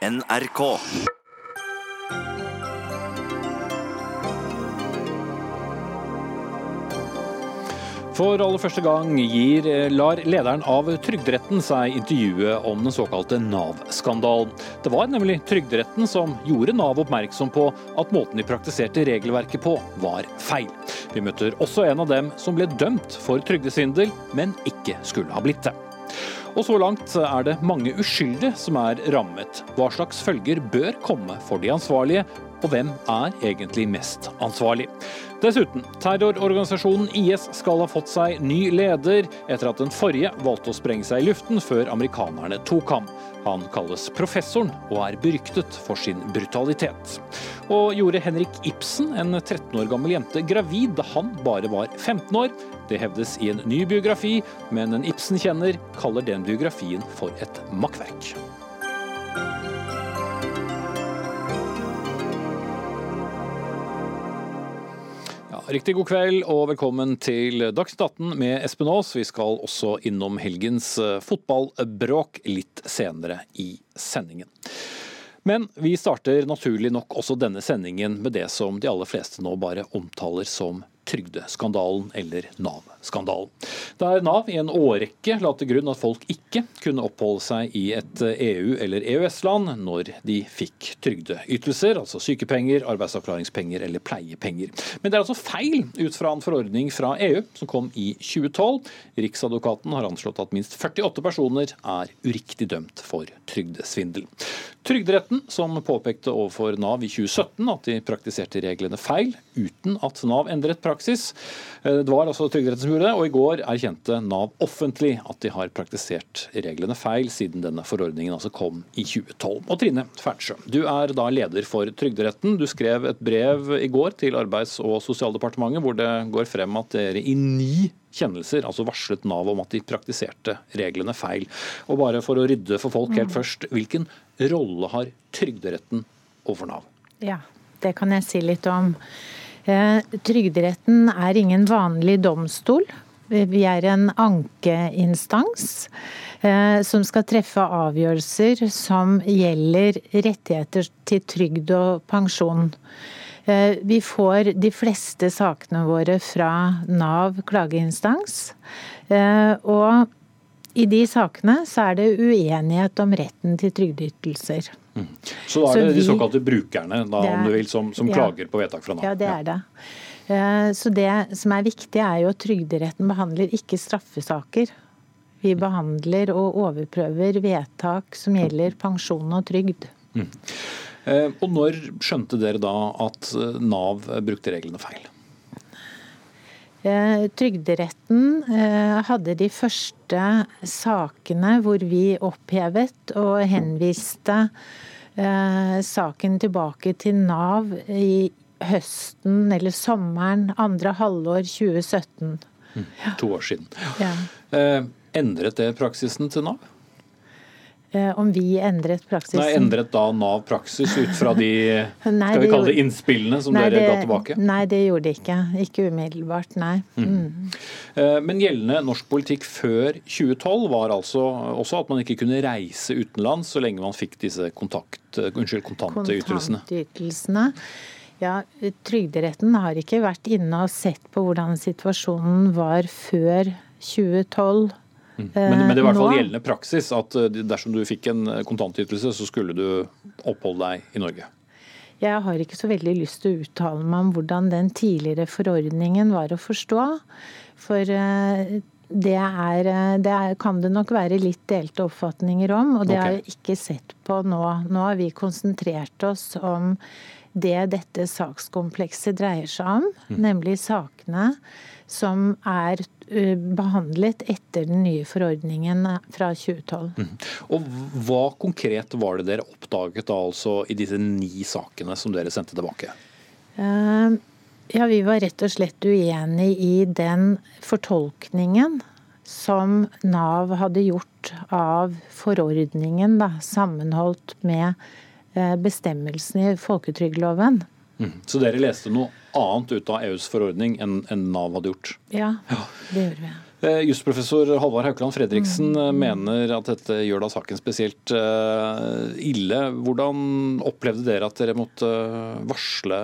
NRK. For aller første gang gir, eh, lar lederen av Trygderetten seg intervjue om den såkalte Nav-skandalen. Det var nemlig Trygderetten som gjorde Nav oppmerksom på at måten de praktiserte regelverket på, var feil. Vi møter også en av dem som ble dømt for trygdesvindel, men ikke skulle ha blitt det. Og så langt er det mange uskyldige som er rammet. Hva slags følger bør komme for de ansvarlige, og hvem er egentlig mest ansvarlig? Dessuten, terrororganisasjonen IS skal ha fått seg ny leder etter at den forrige valgte å sprenge seg i luften før amerikanerne tok ham. Han kalles professoren og er beryktet for sin brutalitet. Og gjorde Henrik Ibsen, en 13 år gammel jente, gravid da han bare var 15 år? Det hevdes i en ny biografi, men en Ibsen-kjenner kaller den biografien for et makkverk. Riktig god kveld og velkommen til Dagsnytt 18 med Espen Aas. Vi skal også innom helgens eh, fotballbråk litt senere i sendingen. Men vi starter naturlig nok også denne sendingen med det som de aller fleste nå bare omtaler som trygdeskandalen eller Nav-skandalen. Der Nav i en årrekke la til grunn at folk ikke kunne oppholde seg i et EU- eller EØS-land når de fikk trygdeytelser, altså sykepenger, arbeidsavklaringspenger eller pleiepenger. Men det er altså feil ut fra en forordning fra EU som kom i 2012. Riksadvokaten har anslått at minst 48 personer er uriktig dømt for trygdesvindel. Trygderetten, som påpekte overfor Nav i 2017 at de praktiserte reglene feil, uten at Nav endret praksis. Det var altså Trygderetten som og i går erkjente Nav offentlig at de har praktisert reglene feil siden denne forordningen altså kom i 2012. Og Trine Fertsjø, du er da leder for Trygderetten. Du skrev et brev i går til Arbeids- og sosialdepartementet hvor det går frem at dere i ni kjennelser, altså varslet Nav om at de praktiserte reglene feil. Og bare for å rydde for folk helt først, hvilken rolle har Trygderetten overfor Nav? Ja, det kan jeg si litt om. Eh, Trygderetten er ingen vanlig domstol. Vi er en ankeinstans eh, som skal treffe avgjørelser som gjelder rettigheter til trygd og pensjon. Eh, Vi får de fleste sakene våre fra Nav klageinstans. Eh, Og i de sakene så er det uenighet om retten til trygdeytelser. Så da Så er det de vi- såkalte brukerne da, er- om du vil, som, som ja. klager på vedtak fra Nav? Ja, det er det. Eh, Så det som er viktig, er jo at Trygderetten behandler ikke straffesaker. Vi behandler og overprøver vedtak som gjelder pensjon og trygd. Eh, Og når skjønte dere da at eh, Nav brukte reglene feil? Eh, Trygderetten eh, hadde de første sakene hvor vi opphevet og henviste eh, saken tilbake til Nav i høsten eller sommeren, andre halvår 2017. To år siden. Ja. Endret det praksisen til Nav? Eh, Om vi endret praksis? Nei, Endret da Nav praksis ut fra de Nei, skal vi kalle det innspillene som Nei, dere ga tilbake? Nei, det gjorde de ikke. Ikke umiddelbart, nei. Mm. Mm. Men gjeldende norsk politikk før 2012 var altså også at man ikke kunne reise utenlands så lenge man fikk disse kontakt, eh, unnskyld, kontantytelsene. Kontantytelsene. Ja, Trygderetten har ikke vært inne og sett på hvordan situasjonen var før 2012. Men, men det er i hvert fall gjeldende praksis at eh, dersom du fikk en eh, kontantytelse, så skulle du oppholde deg i Norge. Jeg har ikke så veldig lyst til å uttale meg om hvordan den tidligere forordningen var å forstå. For eh, det, er, eh, det er, kan det nok være litt delte oppfatninger om, og det okay. har jeg ikke sett på nå. Nå har vi konsentrert oss om det dette sakskomplekset dreier seg om, nemlig sakene som er eh, behandlet etter den nye forordningen fra 2012. Og hva konkret var det dere oppdaget da altså i disse ni sakene som dere sendte tilbake? Uh, Ja, vi var rett og slett uenig i den fortolkningen som Nav hadde gjort av forordningen, da, sammenholdt med eh, bestemmelsene i folketrygdloven. Mm. Så dere leste noe annet ut av EUs forordning enn Nav hadde gjort? Ja, det gjør vi. Eh, Jusprofessor Halvard Haukeland Fredriksen mm. mener at dette gjør da saken spesielt ille. Hvordan opplevde dere at dere måtte varsle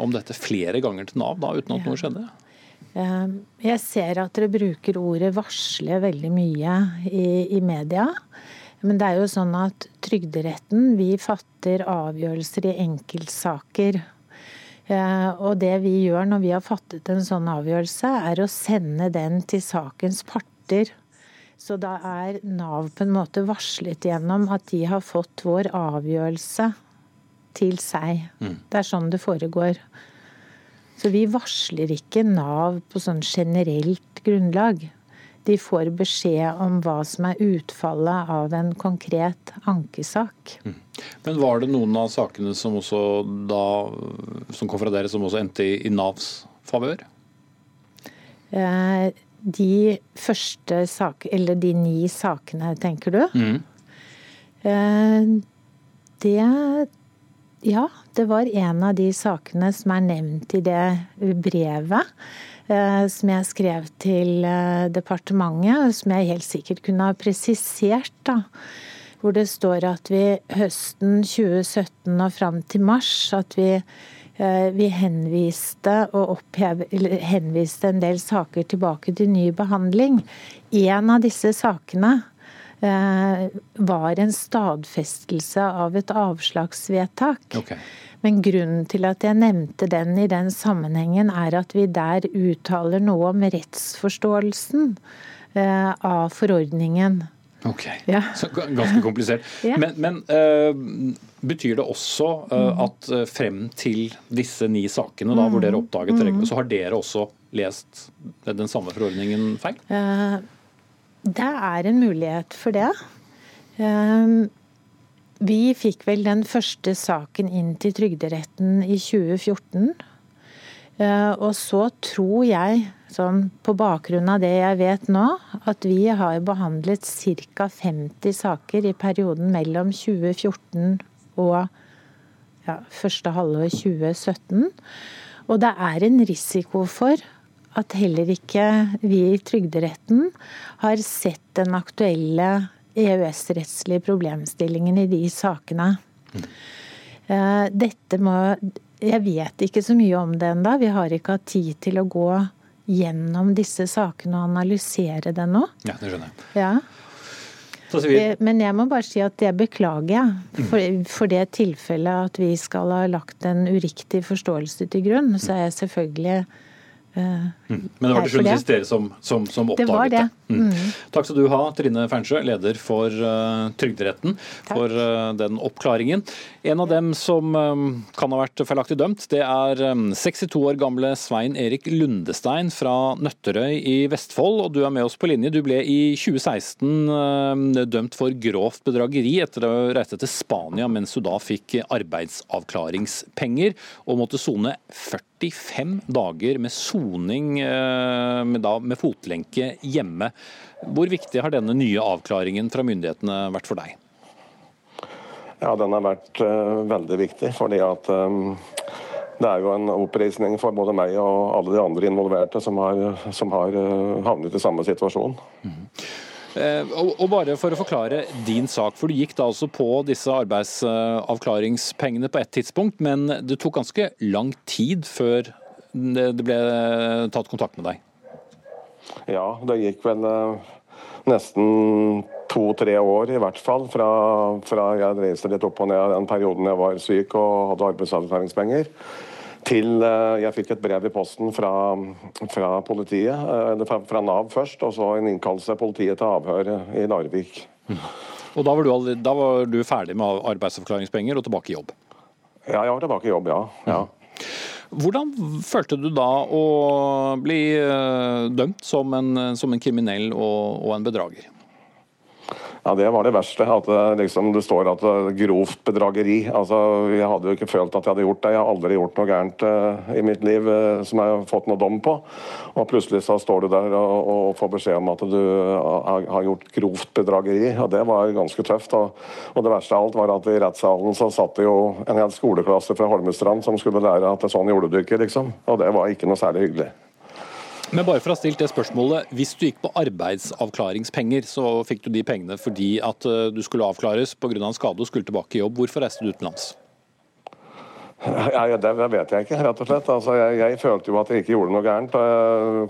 om dette flere ganger til Nav da, uten at noe skjedde? Jeg ser at dere bruker ordet 'varsle' veldig mye i, i media. Men det er jo sånn at Trygderetten vi fatter avgjørelser i enkeltsaker. Eh, og det vi gjør når vi har fattet en sånn avgjørelse, er å sende den til sakens parter. Så da er Nav på en måte varslet gjennom at de har fått vår avgjørelse til seg. Mm. Det er sånn det foregår. Så vi varsler ikke Nav på sånn generelt grunnlag de får beskjed om hva som er utfallet av en konkret ankesak. Mm. Men var det noen av sakene som også da, som kom fra dere, som også endte i, i Navs favør? Eh, de første sakene, eller de ni sakene, tenker du? Mm. Eh, det Ja, det var en av de sakene som er nevnt i det brevet. Eh, som jeg skrev til eh, departementet, som jeg helt sikkert kunne ha presisert. da, Hvor det står at vi høsten 2017 og fram til mars at vi, eh, vi henviste, opphev, henviste en del saker tilbake til ny behandling. En av disse sakene var en stadfestelse av et avslagsvedtak. Okay. Men grunnen til at jeg nevnte den i den sammenhengen, er at vi der uttaler noe om rettsforståelsen eh, av forordningen. Ok, ja. så Ganske komplisert. ja. Men, men uh, betyr det også uh, at uh, frem til disse ni sakene da, hvor dere mm. oppdaget mm. så har dere også lest den samme forordningen feil? det er en mulighet for det. Vi fikk vel den første saken inn til Trygderetten i 2014. Eh, og så tror jeg, sånn på bakgrunn av det jeg vet nå, at vi har behandlet ca. 50 saker i perioden mellom 2014 og ja, første halvår 2017. Og det er en risiko for at heller ikke vi i Trygderetten har sett den aktuelle EØS-rettslige problemstillingen i de sakene. Mm. Dette må Jeg vet ikke så mye om det ennå. Vi har ikke hatt tid til å gå gjennom disse sakene og analysere det nå. Ja, det skjønner jeg. Ja. Eh, men jeg må bare si at det beklager jeg. Mm. For, for det tilfellet at vi skal ha lagt en uriktig forståelse til grunn, så er jeg selvfølgelig Mm. Men det var til slutt dere som, som, som, oppdaget det. Var det. Mm. Mm. Takk skal du ha, Trine Fernsjø, leder for uh, Trygderetten, Takk. for uh, den oppklaringen. En av dem som um, kan ha vært feilaktig dømt, det er um, 62 år gamle Svein Erik Lundestein fra Nøtterøy i Vestfold. og Du er med oss på linje. Du ble i 2016 uh, dømt for grovt bedrageri etter å reise til Spania mens du da fikk arbeidsavklaringspenger og måtte sone 40 45 dager med soning med, med, med, fotlenke hjemme. Hvor viktig har denne nye avklaringen fra myndighetene vært for deg? Ja, Den har vært uh, veldig viktig. fordi at um, det er jo en oppreisning for både meg og alle de andre involverte som har, som har uh, havnet i samme situasjon. Mm. Eh, og bare for å forklare din sak, for Du gikk da altså på disse arbeidsavklaringspengene på et tidspunkt, men det tok ganske lang tid før det ble tatt kontakt med deg? Ja, det gikk vel eh, nesten to-tre år i hvert fall fra, fra jeg reiste litt opp og ned den perioden jeg var syk og hadde arbeidsavklaringspenger til eh, jeg fikk et brev i posten fra, fra politiet, eh, eller fra, fra, Nav først, og så en innkallelse av politiet til avhør i Larvik. Mm. Og da var, du, da var, du, ferdig med arbeidsavklaringspenger og tilbake i jobb? Ja, jeg var tilbake i jobb, ja. ja. Hvordan følte du da å bli eh, dømt som en, som en kriminell og, og en bedrager? Ja, Det var det verste. At det, liksom, det står at det er grovt bedrageri. Altså, Jeg hadde jo ikke følt at jeg hadde gjort det. Jeg har aldri gjort noe gærent uh, i mitt liv uh, som jeg har fått noe dom på. Og plutselig så står du der og, og får beskjed om at du har, har, gjort grovt bedrageri. og Det var ganske tøft. Og, og det verste av alt var at i rettssalen så satt det jo en hel skoleklasse fra Holmestrand som skulle lære at sånn gjorde du ikke, liksom. Og det var ikke noe særlig hyggelig. Men bare for å ha stilt det spørsmålet, Hvis du gikk på arbeidsavklaringspenger, så fikk du de pengene fordi at eh, du skulle avklares pga. en skade og skulle tilbake i jobb. Hvorfor reiste du utenlands? Ja, det vet jeg ikke, rett og slett. Altså, jeg, jeg, følte jo at jeg ikke gjorde noe gærent.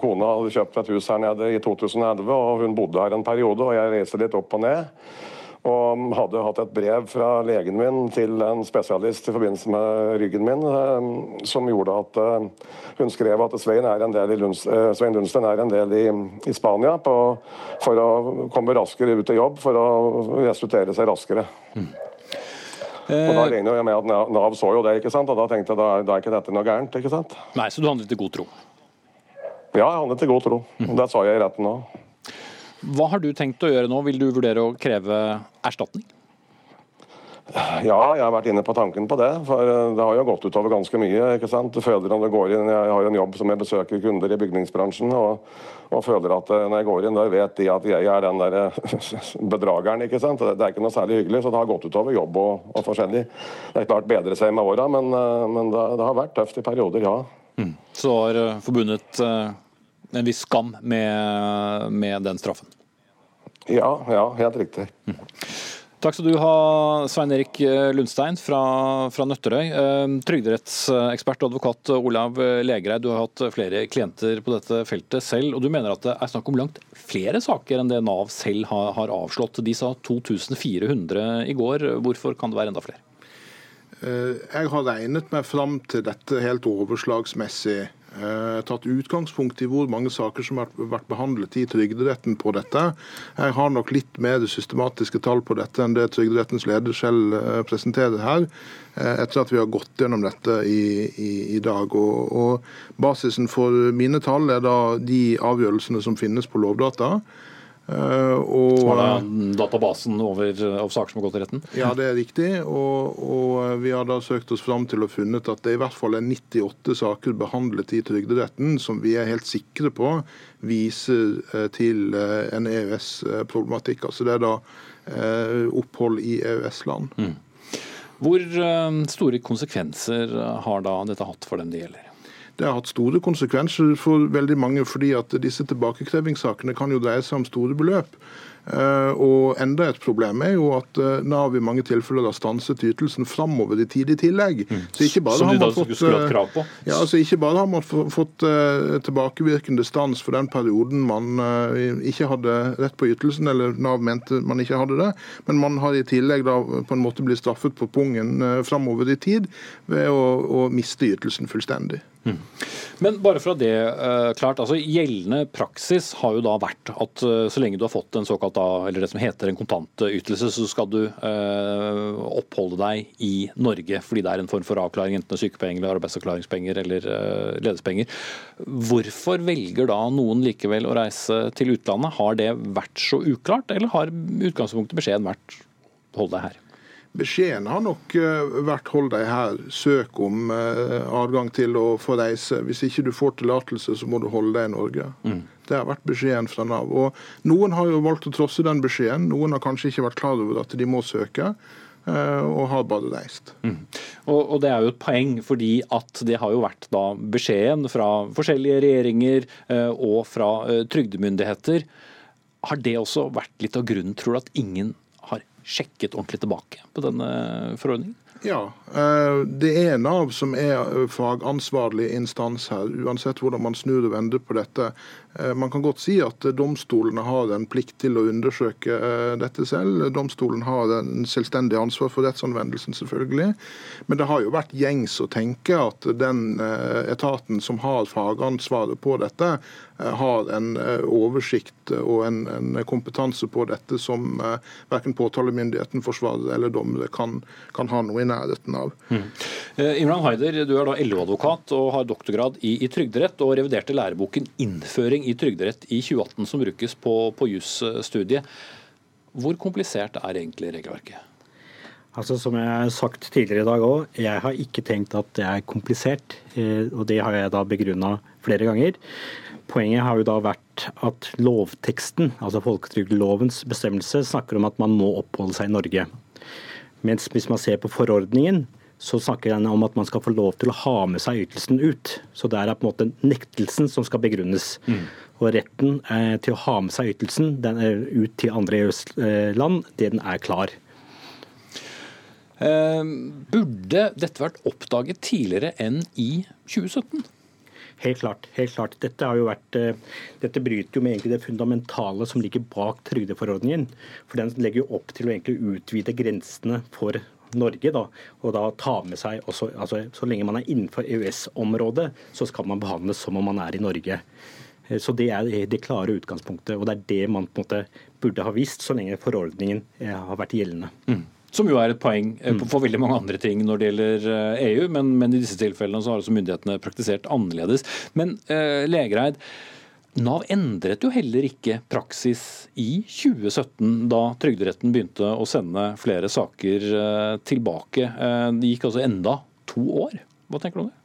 Kona hadde kjøpt et hus her nede i 2011, og hun bodde her en periode. og Jeg reiste litt opp og ned. Og hadde hatt et brev fra legen min til en spesialist i forbindelse med ryggen min, eh, som gjorde at eh, hun skrev at Svein, er en del i Lunds, eh, Svein Lundsten er en del i, i Spania på, for å komme raskere ut i jobb, for å restituere seg raskere. Mm. Og Da regner jeg med at Nav så jo det, ikke sant? og da tenkte jeg da, da er ikke dette noe gærent. ikke sant? Nei, Så du handlet i god tro? Ja, jeg handlet i god tro. Mm. Det sa jeg i retten òg. Hva har du tenkt å gjøre nå? Vil du vurdere å kreve erstatning? Ja, jeg har vært inne på tanken på det. For eh, det har jo gått utover ganske mye. ikke sant? Føler du går inn, Jeg har en jobb som jeg besøker kunder i bygningsbransjen. Og, og føler at eh, når jeg går inn der, vet de at jeg er den der eh, bedrageren. ikke sant? Det er ikke noe særlig hyggelig, så det har gått utover jobb og, og forskjellig. Det er klart bedre seg med åra, men, men det, det, har vært tøft i perioder, ja. Mm. Så har forbundet en viss skam med, med den straffen. Ja, ja, helt riktig. Mm. Takk skal du ha, Svein Erik Lundstein fra, fra Nøtterøy. Eh, trygderettsekspert og advokat Olav Legereid, du har hatt flere klienter på dette feltet selv. og Du mener at det er snakk om langt flere saker enn det Nav selv har, har avslått. De sa 2400 i går. Hvorfor kan det være enda flere? Eh, jeg har regnet meg fram til dette helt overslagsmessig eh, tatt utgangspunkt i hvor mange saker som har vært behandlet i Trygderetten på dette. Jeg har nok litt mer systematiske tall på dette enn det Trygderettens leder selv eh, presenterer her, eh, etter at vi har gått gjennom dette i, i, i dag. Og, og, Basisen for mine tall er da de avgjørelsene som finnes på Lovdata. Uh, og, som er databasen over, over, saker som har gått i retten? Ja, det er riktig. Og, og, vi har da søkt oss fram til og funnet at det i hvert fall er 98 saker behandlet i Trygderetten som vi er helt sikre på viser til en EØS-problematikk. Altså det er da opphold i EØS-land. Mm. Hvor store konsekvenser har da dette hatt for dem det gjelder? Det har hatt store konsekvenser for veldig mange, fordi at disse tilbakekrevingssakene kan jo dreie seg om store beløp. Eh, og enda et problem er jo at eh, Nav i mange tilfeller har stanset ytelsen framover i tid i tillegg. Mm. Så ikke bare Som man fått, eh? Ja, altså ikke bare har man fått tilbakevirkende stans for den perioden man ikke hadde rett på ytelsen, eller Nav mente man ikke hadde det, men man har i tillegg da på en måte blitt straffet på pungen framover i tid ved å, å miste ytelsen fullstendig. Men bare fra det uh, klart, altså Gjeldende praksis har jo da vært at uh, så lenge du har fått en såkalt da, eller det som heter en kontantytelse, så skal du uh, oppholde deg i Norge fordi det er en form for avklaring, enten sykepenger, eller arbeidsavklaringspenger eller ledespenger. Hvorfor velger da noen likevel å reise til utlandet? Har det vært så uklart, eller har utgangspunktet beskjeden vært hold deg her? Beskjeden har nok eh, vært hold deg her, søk om eh, adgang til å få reise. Hvis ikke du får tillatelse, så må du holde deg i Norge. Mm. Det har vært beskjeden fra Nav. Og Noen har jo valgt å trosse den beskjeden. Noen har kanskje ikke vært klar over at de må søke. Eh, og har bare reist. Mm. Og, og, Det er jo et poeng, fordi at det har jo vært da beskjeden fra forskjellige regjeringer og fra trygdemyndigheter. Har det også vært litt av grunnen, tror du, at ingen sjekket ordentlig tilbake på denne forordningen? Ja, eh, det er Nav som er fagansvarlig instans her, uansett hvordan man snur og vender på dette. Eh, man kan godt si at domstolene har en plikt til å undersøke eh, dette selv. Domstolen har en selvstendig ansvar for rettsanvendelsen, selvfølgelig. Men det har jo vært gjengs å tenke at den eh, etaten som har fagansvaret på dette, har en oversikt og en, en kompetanse på dette som verken påtalemyndigheten, forsvarer eller dommere kan, kan, ha noe i nærheten av. Mm. Imran Haider, du er da LO-advokat og har doktorgrad i, i trygderett og reviderte læreboken 'Innføring vurdering i Trygderett i 2018 som brukes på, på jusstudiet. Hvor komplisert er egentlig regelverket? Altså Som jeg har sagt tidligere i dag òg, jeg har ikke tenkt at det er komplisert. Eh, og det har jeg da begrunna flere ganger. Poenget har jo da vært at lovteksten, altså folketrygdlovens bestemmelse, snakker om at man må oppholde seg i Norge. Mens hvis man ser på forordningen, så snakker den om at man skal få lov til å ha med seg ytelsen ut. Så det er på en måte nektelsen som skal begrunnes. Mm. Og retten eh, til å ha med seg ytelsen den er ut til andre EØS-land, den er klar. Eh, burde dette vært oppdaget tidligere enn i 2017? Helt klart. helt klart. Dette, vært, eh, dette bryter jo med det fundamentale som ligger bak trygdeforordningen. For Den legger jo opp til å utvide grensene for Norge. Da, og da ta med seg også, altså, Så lenge man er innenfor EØS-området, så skal man behandles som om man er i Norge. Eh, så Det er det klare utgangspunktet. og Det er det man på en måte burde ha visst så lenge forordningen eh, har vært gjeldende. Mm. Som jo er et poeng eh, for veldig mange andre ting når det gjelder EU, e men, men i disse tilfellene så har altså myndighetene praktisert annerledes. Men eh, Legereid, Nav endret jo heller ikke praksis i 2017, da Trygderetten begynte å sende flere saker eh, tilbake. Eh, det gikk altså enda to år. Hva tenker du om det?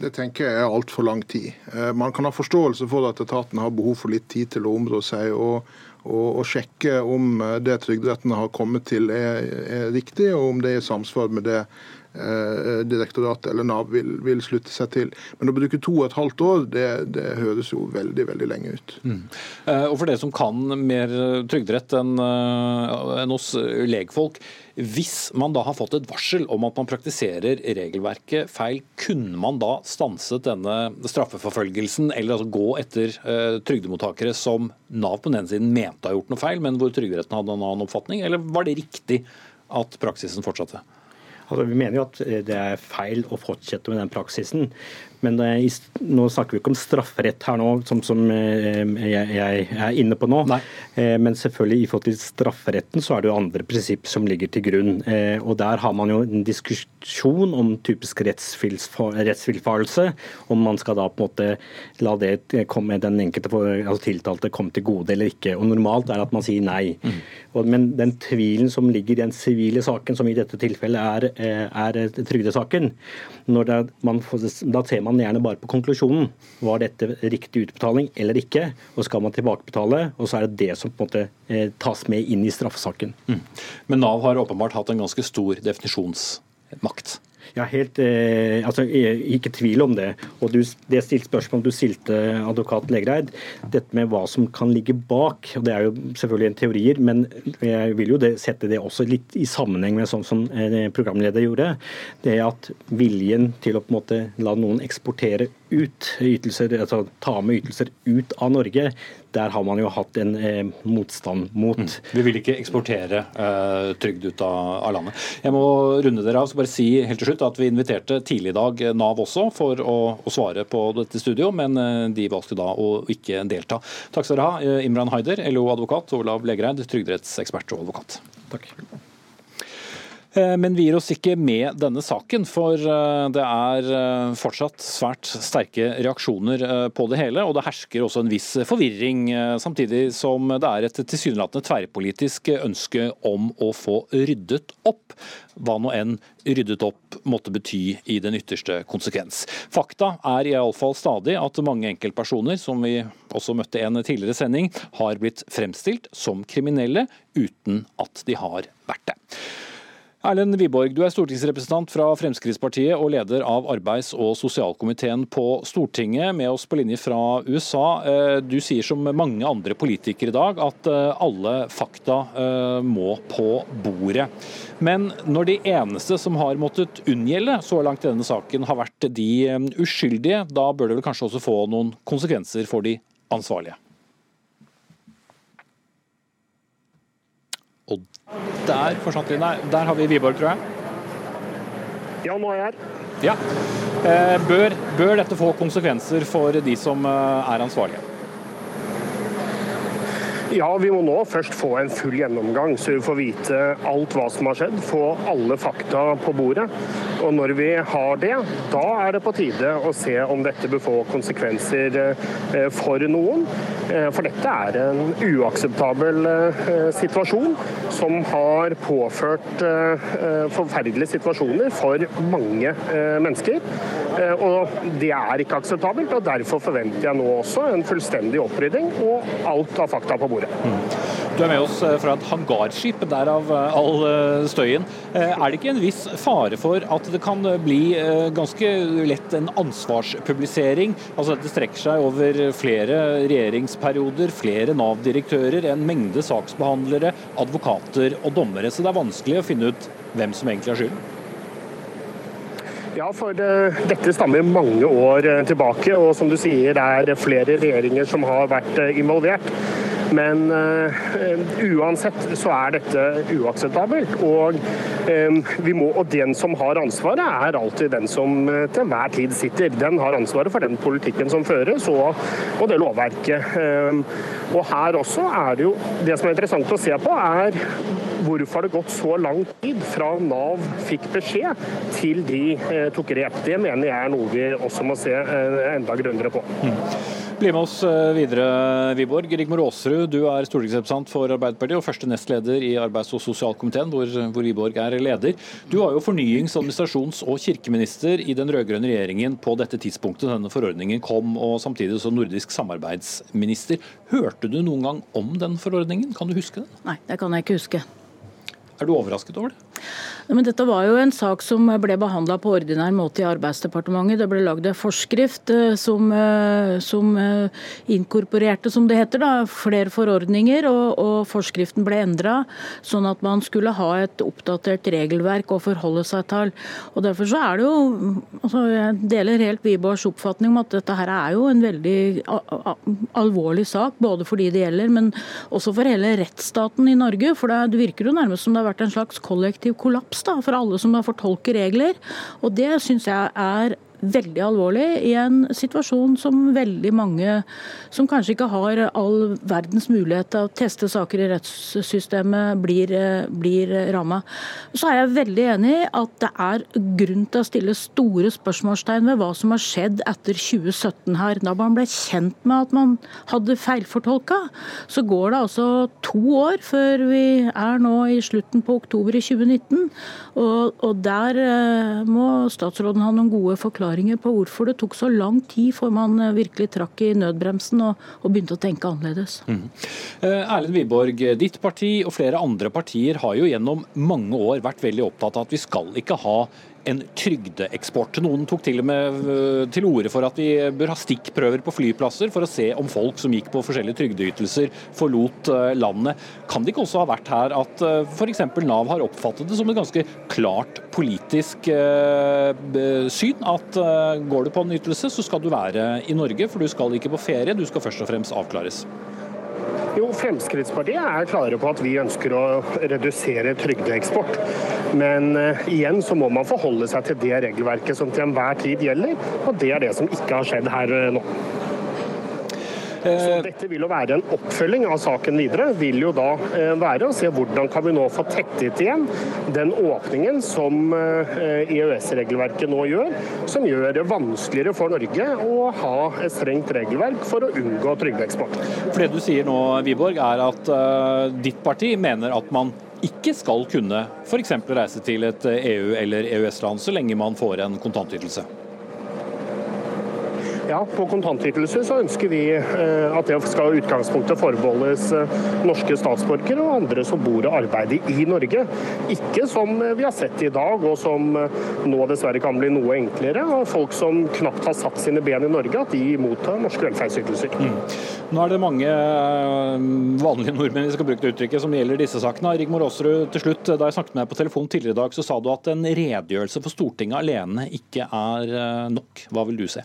Det tenker jeg er altfor lang tid. Man kan ha forståelse for at etaten har behov for litt tid til å områ seg. og og, og, sjekke om det Trygderetten har kommet til er, er, riktig, og om det er i samsvar med det eh, direktoratet eller Nav vil, vil, slutte seg til. Men å bruke to og et halvt år, det, det høres jo veldig veldig lenge ut. Mm. Eh, og For dere som kan mer trygderett enn eh, en oss legfolk, hvis man da har fått et varsel om at man praktiserer regelverket feil, kunne man da stanset denne straffeforfølgelsen, eller altså gå etter uh, trygdemottakere som Nav på den ene siden mente har gjort noe feil, men hvor Trygderetten hadde en annen oppfatning, eller var det riktig at praksisen fortsatte? Altså, vi mener jo at det er feil å fortsette med den praksisen. Men eh, nå snakker vi ikke om strafferett her nå, som, som eh, jeg, jeg, er inne på nå. Nei. Eh, men selvfølgelig i forhold til strafferetten så er det jo andre prinsipp som ligger til grunn. Og der har man jo en diskusjon om typisk rettsvillfarelse. Om man skal da på en måte la det komme den enkelte altså tiltalte komme til gode eller ikke. Og Normalt er det at man sier nei. Mm. Men den tvilen som ligger i den sivile saken, som i dette tilfellet er, er trygdesaken, det, får, da ser man man gjerne bare på konklusjonen. Var dette riktig utbetaling eller ikke? Og skal man tilbakebetale? Og så er det det som på en måte eh, tas med inn i straffesaken. Mm. Men Nav har åpenbart hatt en ganske stor definisjonsmakt. Ja, helt, eh, altså, Ikke tvil om det. Og du, Det stilte spørsmålet du stilte advokat Legreid, dette med hva som kan ligge bak. og Det er jo selvfølgelig en teorier, men jeg vil jo det, sette det også litt i sammenheng med sånn som eh, programleder gjorde. Det er at viljen til å på en måte la noen eksportere ut ytelser, altså ta med ytelser ut av Norge, der har man jo hatt en eh, motstand mot. Mm. Vi vil ikke eksportere eh, trygd ut av, av, landet. Jeg må runde dere av. skal bare si helt til slutt at Vi inviterte tidlig i dag Nav også for å, å svare på dette studio, men eh, de valgte da å ikke delta. Takk skal dere ha, eh, Imran Haider, LO-advokat, Olav Legereid, trygderettsekspert og advokat. Takk. Eh, men vi gir oss ikke med denne saken, for eh, det er eh, fortsatt svært sterke reaksjoner på det hele. Og det hersker også en viss forvirring, samtidig som det er et tilsynelatende tverrpolitisk ønske om å få ryddet opp. Hva nå enn ryddet opp måtte bety i den ytterste konsekvens. Fakta er iallfall stadig at mange enkeltpersoner, som vi også møtte en tidligere sending, har blitt fremstilt som kriminelle uten at de har vært det. Erlend Wiborg, du er stortingsrepresentant fra Fremskrittspartiet og leder av arbeids- og sosialkomiteen på Stortinget, med oss på linje fra USA. Eh, du sier som mange andre politikere i dag at eh, alle fakta eh, må på bordet. Men når de eneste som har måttet unngjelde så langt i denne saken har vært de uskyldige, da bør det vel kanskje også få noen konsekvenser for de ansvarlige? Og der forsvant vi. Nei, der har vi Wiborg, tror jeg. Ja, nå er jeg her. Ja. Eh, bør, bør dette få konsekvenser for de som eh, er ansvarlige? Ja, vi må nå først få en full gjennomgang, så vi får vite alt hva som har skjedd. Få alle fakta på bordet. Og når vi har det, da er det på tide å se om dette bør få konsekvenser eh, for noen. Eh, for dette er en uakseptabel eh, situasjon som har påført forferdelige situasjoner for mange mennesker. Og det er ikke akseptabelt, og derfor forventer jeg nå også en fullstendig opprydding og alt av fakta på bordet. Du er med oss eh, fra et hangarskip, derav eh, all eh, støyen. Er det ikke en viss fare for at det kan bli ganske lett en ansvarspublisering? Altså Det strekker seg over flere regjeringsperioder, flere Nav-direktører, en mengde saksbehandlere, advokater og dommere. Så det er vanskelig å finne ut hvem som egentlig har skylden? Ja, for dette stammer mange år tilbake. Og som du sier, det er flere regjeringer som har vært involvert. Men uansett så er dette uakseptabelt. Og, vi må, og den som har ansvaret, er alltid den som til enhver tid sitter. Den har ansvaret for den politikken som føres, og, og det lovverket. og her også er det jo Det som er interessant å se på, er hvorfor har det gått så lang tid fra Nav fikk beskjed til de tok grep. Det mener jeg er noe vi også må se enda grundigere på. Mm. Bli med oss eh, videre, Wiborg. Rigmor Aasrud, du er stortingsrepresentant for Arbeiderpartiet og første nestleder i arbeids- og sosialkomiteen, hvor, hvor Wiborg er leder. Du var jo fornyings-, administrasjons- og kirkeminister i den rød-grønne regjeringen på dette tidspunktet denne forordningen kom, og samtidig som nordisk samarbeidsminister. Hørte du noen gang om den forordningen? Kan du huske den? Nei, det kan jeg ikke huske. Er du overrasket over det? Men dette var jo en sak som ble behandla på ordinær måte i Arbeidsdepartementet. Det ble lagd en forskrift eh, som, eh, som, eh, inkorporerte, som det heter, da, flere forordninger. Og, og forskriften ble endra sånn at man skulle ha et oppdatert regelverk å forholde seg til. Og Derfor så er det jo altså Jeg deler helt Wiborgs oppfatning om at dette her er jo en veldig alvorlig sak, både for de det gjelder, men også for hele rettsstaten i Norge. For det virker jo nærmest som det har vært en slags kollektiv kollaps da, for alle som har fortolket regler. Og det syns jeg er veldig alvorlig i en situasjon som veldig mange som kanskje ikke har all verdens mulighet til å teste saker i rettssystemet, blir, blir ramma. Så er jeg veldig enig i at det er grunn til å stille store spørsmålstegn ved hva som har skjedd etter 2017 her. Da man ble kjent med at man hadde feilfortolka, så går det altså to år før vi er nå i slutten på oktober i 2019. Og, og der eh, må statsråden ha noen gode forklaringer forklaringer på hvorfor det tok så lang tid før man eh, virkelig trakk i nødbremsen og, og begynte å tenke annerledes. Mm. Erlend Wiborg, ditt parti og flere andre partier har jo gjennom mange år vært veldig opptatt av at vi skal ikke ha en trygdeeksport. Noen tok til og med øh, til orde for at vi bør ha stikkprøver på flyplasser for å se om folk som gikk på forskjellige trygdeytelser, forlot øh, landet. Kan det ikke også ha vært her at øh, f.eks. Nav har oppfattet det som et ganske klart politisk syn? At går du på en ytelse, så skal du være i Norge, for du skal ikke på ferie, du skal først og fremst avklares. Jo, Fremskrittspartiet er klare på at vi ønsker å redusere trygdeeksport. Men uh, igjen så må man forholde seg til det regelverket som til enhver tid gjelder, og det er det som ikke har skjedd her uh, nå. Så eh, dette vil jo være en oppfølging av saken videre. Vil jo da eh, være å se hvordan kan vi nå få tettet igjen den åpningen som EØS-regelverket eh, nå gjør, som gjør det vanskeligere for Norge å ha et strengt regelverk for å unngå trygdeeksport. For det du sier nå, Wiborg, er at ditt parti mener at man ikke skal kunne f.eks. reise til et EU- eller EØS-land så lenge man får en kontantytelse? Ja, På kontantytelse så ønsker vi eh, at det skal utgangspunktet forbeholdes eh, norske statsborgere og andre som bor og arbeider i Norge. Ikke som vi har sett i dag, og som eh, nå dessverre kan bli noe enklere. Folk som knapt har satt sine ben i Norge, at de mottar norske velferdsytelser. Mm. Nå er det mange vanlige nordmenn vi skal bruke det uttrykket, som gjelder disse sakene. Rigmor Aasrud, til slutt, da jeg snakket med deg på telefon tidligere i dag, så sa du at en redegjørelse for Stortinget alene ikke er nok. Hva vil du se?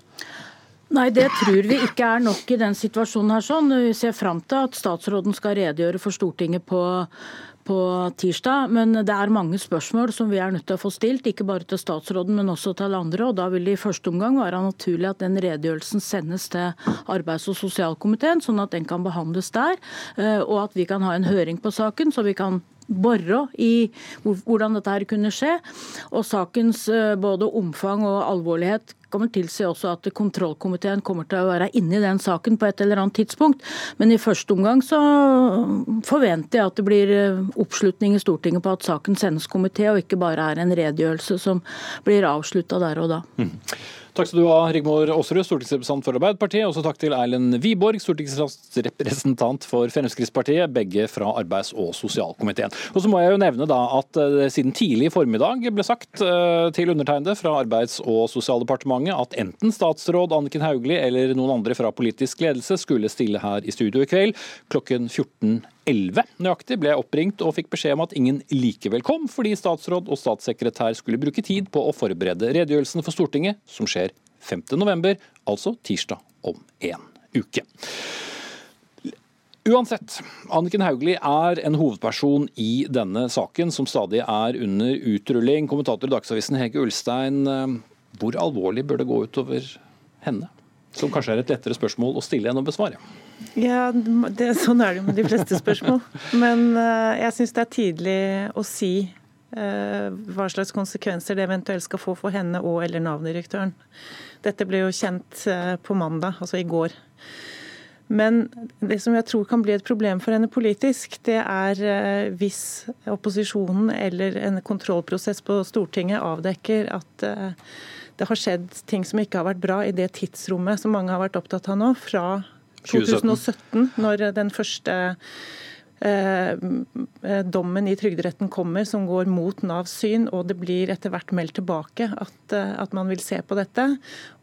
Nei, det tror vi ikke er nok i den situasjonen her. sånn. Vi ser fram til at statsråden skal redegjøre for Stortinget på, på tirsdag. Men det er mange spørsmål som vi er nødt til å få stilt, ikke bare til statsråden, men også til andre. og Da vil det i første omgang være naturlig at den redegjørelsen sendes til arbeids- og sosialkomiteen, sånn at den kan behandles der. Eh, og at vi kan ha en høring på saken, så vi kan bore i hvordan dette her kunne skje. Og sakens eh, både omfang og alvorlighet vel tilsi også at kontrollkomiteen kommer til å være inne i den saken på et eller annet tidspunkt. Men i første omgang så forventer jeg at det blir eh, oppslutning i Stortinget på at saken sendes komité, og ikke bare er en redegjørelse som blir avslutta der og da. Mm. Takk skal du ha, Rigmor Aasrud, stortingsrepresentant for Arbeiderpartiet. Også takk til Erlend Wiborg, stortingsrepresentant for Fremskrittspartiet, begge fra arbeids- og sosialkomiteen. Og så må jeg jo nevne da at uh, siden tidlig i formiddag ble sagt uh, til undertegnede fra Arbeids- og sosialdepartementet at enten statsråd Anniken Hauglie eller noen andre fra politisk ledelse skulle stille her i studio i kveld klokken 14.00 11 nøyaktig ble oppringt og fikk beskjed om at ingen likevel kom, fordi statsråd og statssekretær skulle bruke tid på å forberede redegjørelsen for Stortinget, som skjer 5.11, altså tirsdag om en uke. Uansett, Anniken Hauglie er en hovedperson i denne saken, som stadig er under utrulling. Kommentator i Dagsavisen Hege Ulstein, eh, hvor alvorlig bør det gå utover henne? Som kanskje er et lettere spørsmål å stille enn å besvare. Ja, det, Sånn er det jo med de fleste spørsmål. Men uh, jeg syns det er tidlig å si uh, hva slags konsekvenser det eventuelt skal få for henne og eller Nav-direktøren. Dette ble jo kjent uh, på mandag, altså i går. Men det som jeg tror kan bli et problem for henne politisk, det er hvis opposisjonen eller en kontrollprosess på Stortinget avdekker at det har skjedd ting som ikke har vært bra i det tidsrommet som mange har vært opptatt av nå, fra 2017, når den første Eh, eh, dommen i Trygderetten kommer som går mot Navs syn, og det blir etter hvert meldt tilbake at, eh, at, man vil se på dette.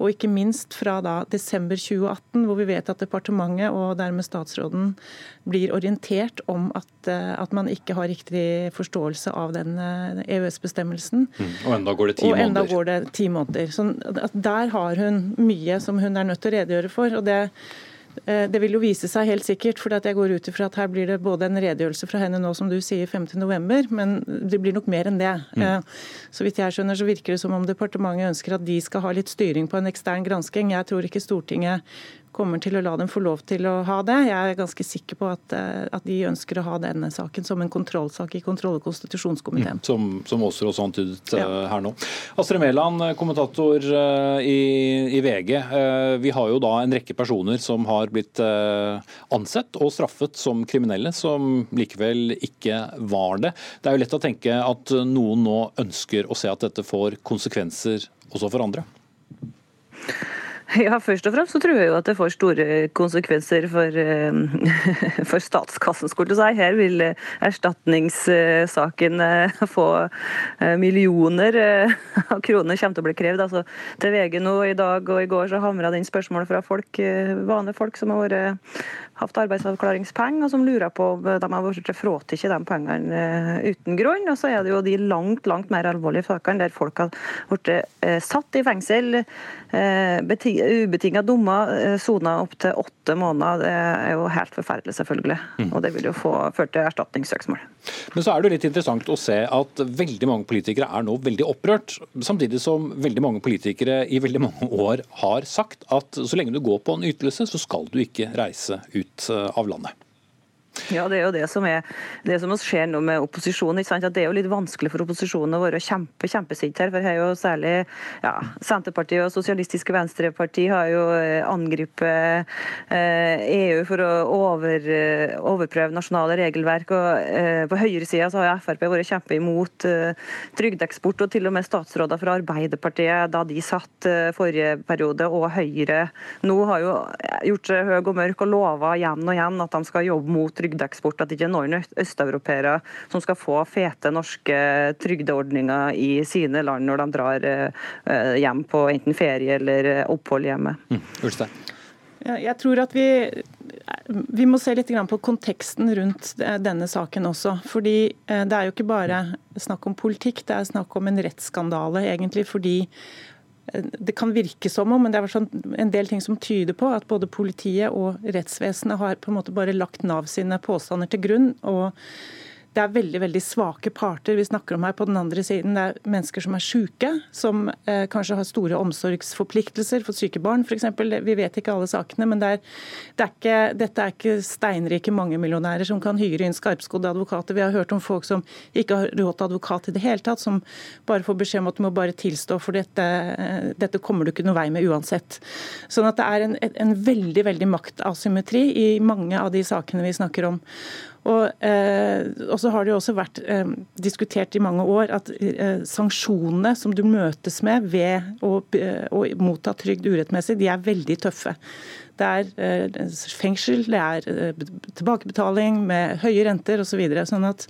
Og ikke minst fra da desember 2018, hvor vi vet at departementet og dermed statsråden blir orientert om at, at man ikke har riktig forståelse av den EØS-bestemmelsen. Mm, og enda går det ti måneder. Og enda går det ti måneder. Så der har hun mye som hun er nødt til å redegjøre for. og det Eh, det vil jo vise seg helt sikkert, for jeg går ut ifra at her blir det både en redegjørelse fra henne nå, som du sier, 5.11, men det blir nok mer enn det. Mm. Eh, så vidt jeg skjønner, så virker det som om departementet ønsker at de skal ha litt styring på en ekstern gransking. Jeg tror ikke Stortinget kommer til å la dem få lov til å ha det. Jeg er ganske sikker på at, eh, at de ønsker å ha denne saken som en kontrollsak i kontroll- og konstitusjonskomiteen. Mm, som, som også også antydet ja. Eh, her nå. Astrid Mæland, eh, kommentator i, i, VG. Vi har jo da en rekke personer som har blitt ansett og straffet som kriminelle, som likevel ikke var det. Det er jo lett å tenke at noen nå ønsker å se at dette får konsekvenser også for andre. Ja, Først og fremst så tror jeg jo at det får store konsekvenser for, eh, for statskassen. skulle si. Her vil erstatningssaken eh, få eh, millioner av kroner kommer til å bli krevd. Altså, til VG nå i dag og i går så hamra det inn spørsmål fra folk, vanlige folk som har vært hatt arbeidsavklaringspenger, og som lurer på om de har blitt fratatt de pengene uten grunn. Og så er det jo de langt langt mer alvorlige sakene der folk har blitt satt i fengsel, ubetinga dommer, sona opptil åtte måneder. Det er jo helt forferdelig, selvfølgelig. Mm. Og det vil jo få ført til erstatningssøksmål. Men så er det litt interessant å se at veldig mange politikere er nå veldig opprørt. Samtidig som veldig mange politikere i veldig mange år har sagt at så lenge du går på en ytelse, så skal du ikke reise ut eh, av landet. Ja, Det er jo det som, er, det som skjer nå med opposisjonen. ikke? At Det er jo litt vanskelig for opposisjonen å være kjempe, kjempesint her. for her er jo Særlig ja, Senterpartiet og Sosialistiske Venstreparti har jo eh, angrepet eh, EU for å over, eh, overprøve nasjonale regelverk. og eh, På høyresida har Frp vært kjempe imot eh, trygdeeksport, og til og med statsråder fra Arbeiderpartiet da de satt eh, forrige periode, og Høyre nå har jo gjort seg høy og mørk og lova igjen og igjen at de skal jobbe mot trygdeeksport, at det ikke er noen østeuropeere som skal få fete norske trygdeordninger i sine land når de drar hjem på enten ferie eller opphold hjemme. Mm. Jeg tror at vi, vi må se litt på konteksten rundt denne saken også. fordi Det er jo ikke bare snakk om politikk, det er snakk om en rettsskandale. egentlig fordi det kan virke som om, men det er sånn en del ting som tyder på at både politiet og rettsvesenet har på en måte bare lagt Nav sine påstander til grunn. og det er veldig veldig svake parter vi snakker om her på den andre siden. Det er mennesker som er syke, som eh, kanskje har store omsorgsforpliktelser for syke barn f.eks. Vi vet ikke alle sakene, men det er, det er ikke, dette er ikke steinrike mangemillionærer som kan hyre inn skarpskodde advokater. Vi har hørt om folk som ikke har råd til advokat i det hele tatt, som bare får beskjed om at du må bare tilstå, for dette, eh, dette kommer du ikke noe vei med uansett. Sånn at det er en, en veldig, veldig maktasymmetri i mange av de sakene vi snakker om. Og, eh, og, så har det jo også vært eh, diskutert i mange år at eh, sanksjonene som du møtes med ved å, å motta trygd urettmessig, de er veldig tøffe. Det er fengsel, det er tilbakebetaling med høye renter osv. Så videre, sånn at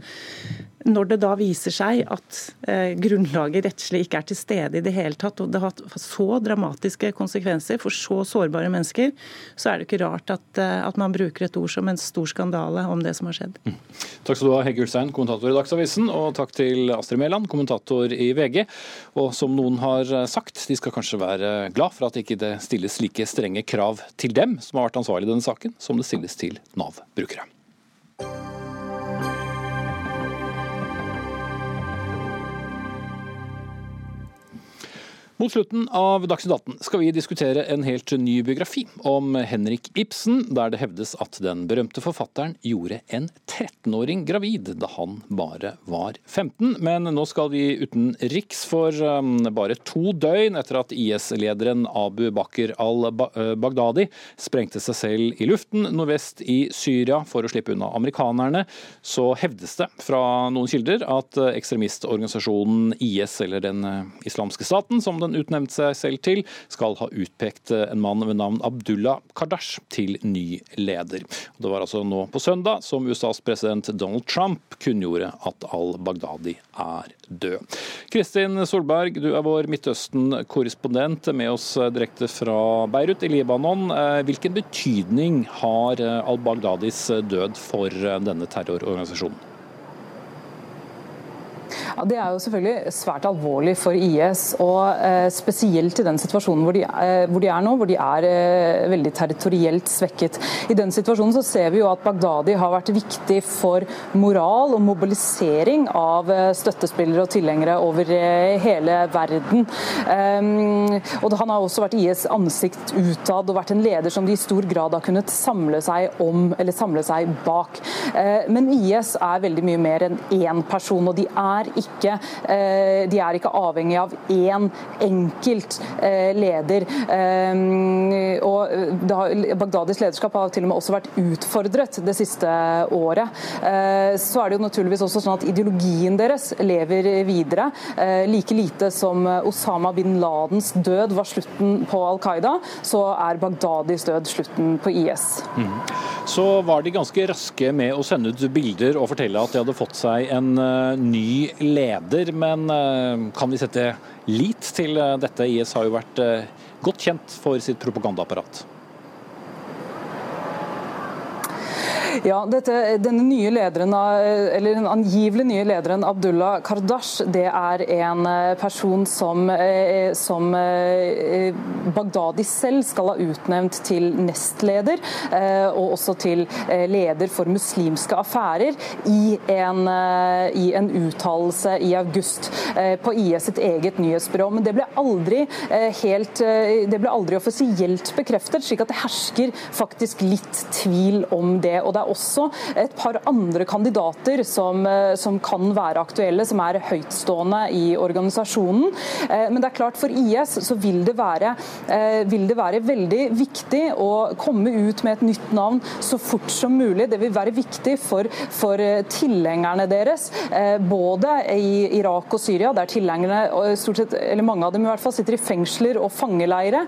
når det da viser seg at eh, grunnlaget rettslig ikke er til stede i det hele tatt, og det har hatt så dramatiske konsekvenser for så sårbare mennesker, så er det ikke rart at, eh, at man bruker et ord som en stor skandale om det som har skjedd. Mm. Takk skal du ha, Hegge Ulstein, kommentator i Dagsavisen, og takk til Astrid Mæland, kommentator i VG. Og som noen har sagt, de skal kanskje være glad for at ikke det stilles like strenge krav til dem som har vært ansvarlig i denne saken, som det stilles til Nav-brukere. Mot slutten av Dagsnytt 18 skal vi diskutere en helt ny biografi om Henrik Ibsen, der det hevdes at den berømte forfatteren gjorde en 13-åring gravid da han bare var 15. Men nå skal vi utenriks, for um, bare to døgn etter at IS-lederen Abu Bakr al-Baghdadi sprengte seg selv i luften nordvest i Syria for å slippe unna amerikanerne, så hevdes det fra noen kilder at ekstremistorganisasjonen IS, eller Den islamske staten, som den han utnevnte seg selv til, skal ha utpekt en mann ved navn Abdullah Kardash til ny leder. Det var altså nå på søndag som USAs president Donald Trump kunngjorde at al-Baghdadi er død. Kristin Solberg, du er vår Midtøsten-korrespondent med oss direkte fra Beirut i Libanon. Eh, hvilken betydning har al-Baghdadis død for denne terrororganisasjonen? Ja, Det er jo selvfølgelig svært alvorlig for IS, og eh, spesielt i den situasjonen hvor de, eh, hvor de, er nå, hvor de er eh, veldig territorielt svekket. I den situasjonen så ser vi jo at Baghdadi har vært viktig for moral og mobilisering av eh, støttespillere og tilhengere over eh, hele verden. Um, og Han har også vært IS ansikt utad og vært en leder som de i stor grad har kunnet samle seg om, eller samle seg bak. Uh, men IS er veldig mye mer enn én person, og de er ikke, eh, de er ikke avhengig av én enkelt eh, leder. Eh, og Bagdadis lederskap har til og med også vært utfordret det siste året. Så er det jo naturligvis også sånn at ideologien deres lever videre. Like lite som Osama bin Ladens død var slutten på Al Qaida, så er Bagdadis død slutten på IS. Mm. Så var de ganske raske med å sende ut bilder og fortelle at de hadde fått seg en ny leder, men eh, kan vi sette lit til eh, dette? IS har jo vært eh, godt kjent for sitt propagandaapparat. Ja, dette, denne nye lederen, eller Den angivelig nye lederen Abdullah Kardash det er en eh, person som, eh, som Bagdadi selv skal ha utnevnt til nestleder, og også til leder for muslimske affærer, i en, i en uttalelse i august på IS sitt eget nyhetsbyrå. Men det ble aldri helt det ble aldri offisielt bekreftet, slik at det hersker faktisk litt tvil om det. og det er også et par andre kandidater som, eh, som kan være aktuelle, som er høytstående i organisasjonen. Eh, men det er klart for IS så vil det være, eh, vil det være veldig viktig å komme ut med et nytt navn så fort som mulig. Det vil være viktig for, for tilhengerne deres, både i Irak og Syria, der tilhengerne, stort sett, eller mange av dem i hvert fall, sitter i fengsler og fangeleire,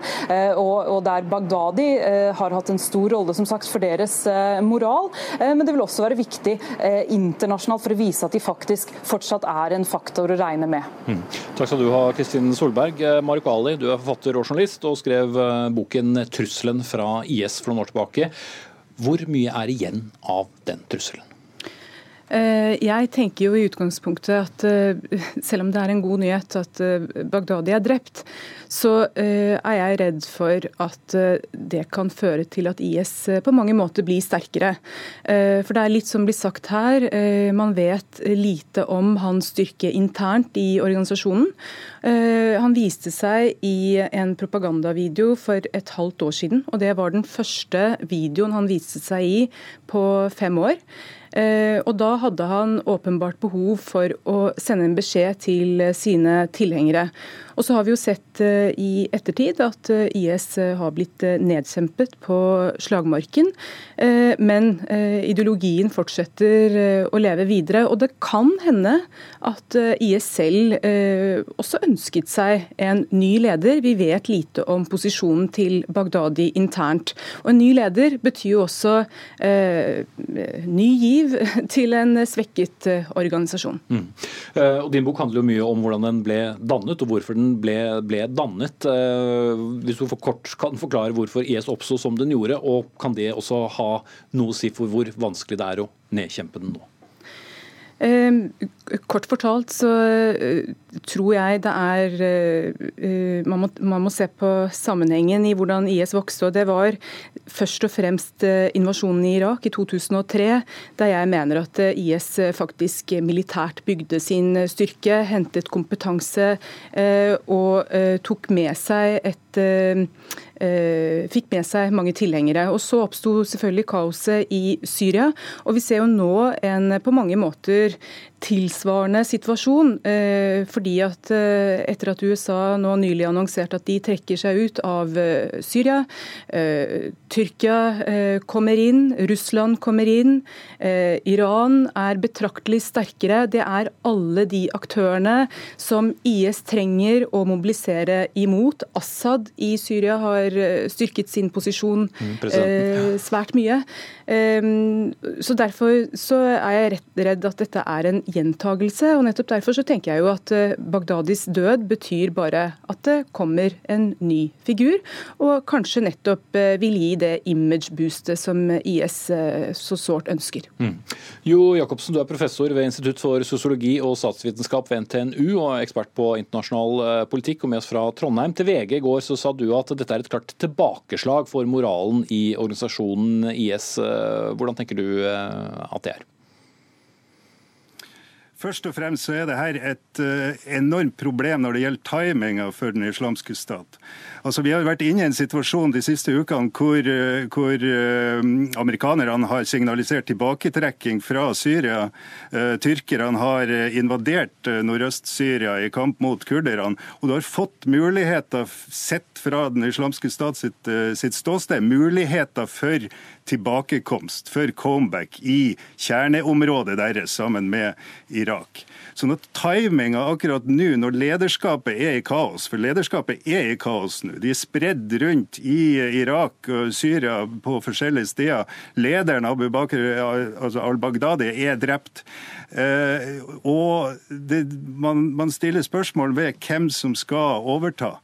og, og der Bagdadi har hatt en stor rolle som sagt, for deres moral. Eh, men det vil også være viktig eh, internasjonalt for å vise at de faktisk fortsatt er en faktor å regne med. Mm. Takk skal du ha, Kristin Solberg. Eh, Ali, du er forfatter og journalist og skrev boken 'Trusselen fra IS' for noen år tilbake. Hvor mye er igjen av den trusselen? Eh, jeg tenker jo i utgangspunktet at eh, selv om det er en god nyhet at Bagdadi Baghdadi er drept, så er jeg redd for at det kan føre til at IS på mange måter blir sterkere. For det er litt som blir sagt her, man vet lite om hans styrke internt i organisasjonen. Han viste seg i en propagandavideo for et halvt år siden, og det var den første videoen han viste seg i på fem år. Eh, og da hadde han åpenbart behov for å sende en beskjed til sine tilhengere. Og så har vi jo sett eh, i ettertid at eh, IS eh, har blitt nedkjempet på slagmarken. Men ideologien fortsetter å leve videre. Og det kan hende at IS selv også ønsket seg en ny leder. Vi vet lite om posisjonen til Bagdadi internt. Og en ny leder betyr jo også ny giv til en svekket organisasjon. Mm. Og Din bok handler jo mye om hvordan den ble dannet, og hvorfor den ble, ble dannet. Eh, hvis du for kort kan forklare hvorfor IS oppsto som den gjorde, og kan det også ha noe å si for hvor vanskelig det er å nedkjempe den nå? Ehm, kort fortalt så eh, tror jeg det er eh, man må, man må, se på sammenhengen i hvordan IS vokste. og Det var først og fremst eh, invasjonen i Irak i 2003, der jeg mener at IS faktisk militært bygde sin styrke, hentet kompetanse og tok med seg et Eh, fikk med seg mange tilhengere. Og Så oppsto selvfølgelig kaoset i Syria. og Vi ser jo nå en på mange måter tilsvarende situasjon. Eh, fordi at eh, etter at USA nå nylig annonserte at de trekker seg ut av Syria, Tyrkia kommer inn, Russland kommer inn, Iran er betraktelig sterkere. Det er alle de aktørene som IS trenger å mobilisere imot. Assad i Syria har eh, styrket sin posisjon mm, eh, svært mye. Ehm, så Derfor så er jeg rett redd at dette er en gjentagelse. og Nettopp derfor så tenker jeg jo at Bagdadis Baghdadis død betyr bare at det kommer en ny figur, og kanskje nettopp vil gi det image-boostet som IS så sårt ønsker. Mm. Jo Jacobsen, du er professor ved Institutt for sosiologi og statsvitenskap ved NTNU og ekspert på internasjonal politikk, og med oss fra Trondheim. Til VG i går så sa du at dette er et klart tilbakeslag for moralen i organisasjonen IS. Hvordan tenker du eh, at det er? Først og fremst så er det her et uh, enormt problem når det gjelder timinga for den islamske stat. Altså, Vi har vært inne i en situasjon de siste ukene hvor, uh, hvor uh, amerikanerne har signalisert tilbaketrekking fra Syria. Tyrkerne har invadert Nordøst-Syria i kamp mot kurderne. Og du har fått muligheter, sett fra den islamske stat sitt, sitt ståsted, muligheter for tilbakekomst, for comeback i kjerneområdet deres sammen med Irak. Sånn at timinga akkurat nå, når lederskapet er i kaos, for lederskapet er i kaos nå, de er spredd rundt i Irak og Syria på forskjellige steder. Lederen Abu Bakr altså al-Baghdadi er drept. Eh, og det, man, man stiller spørsmål ved hvem som skal overta.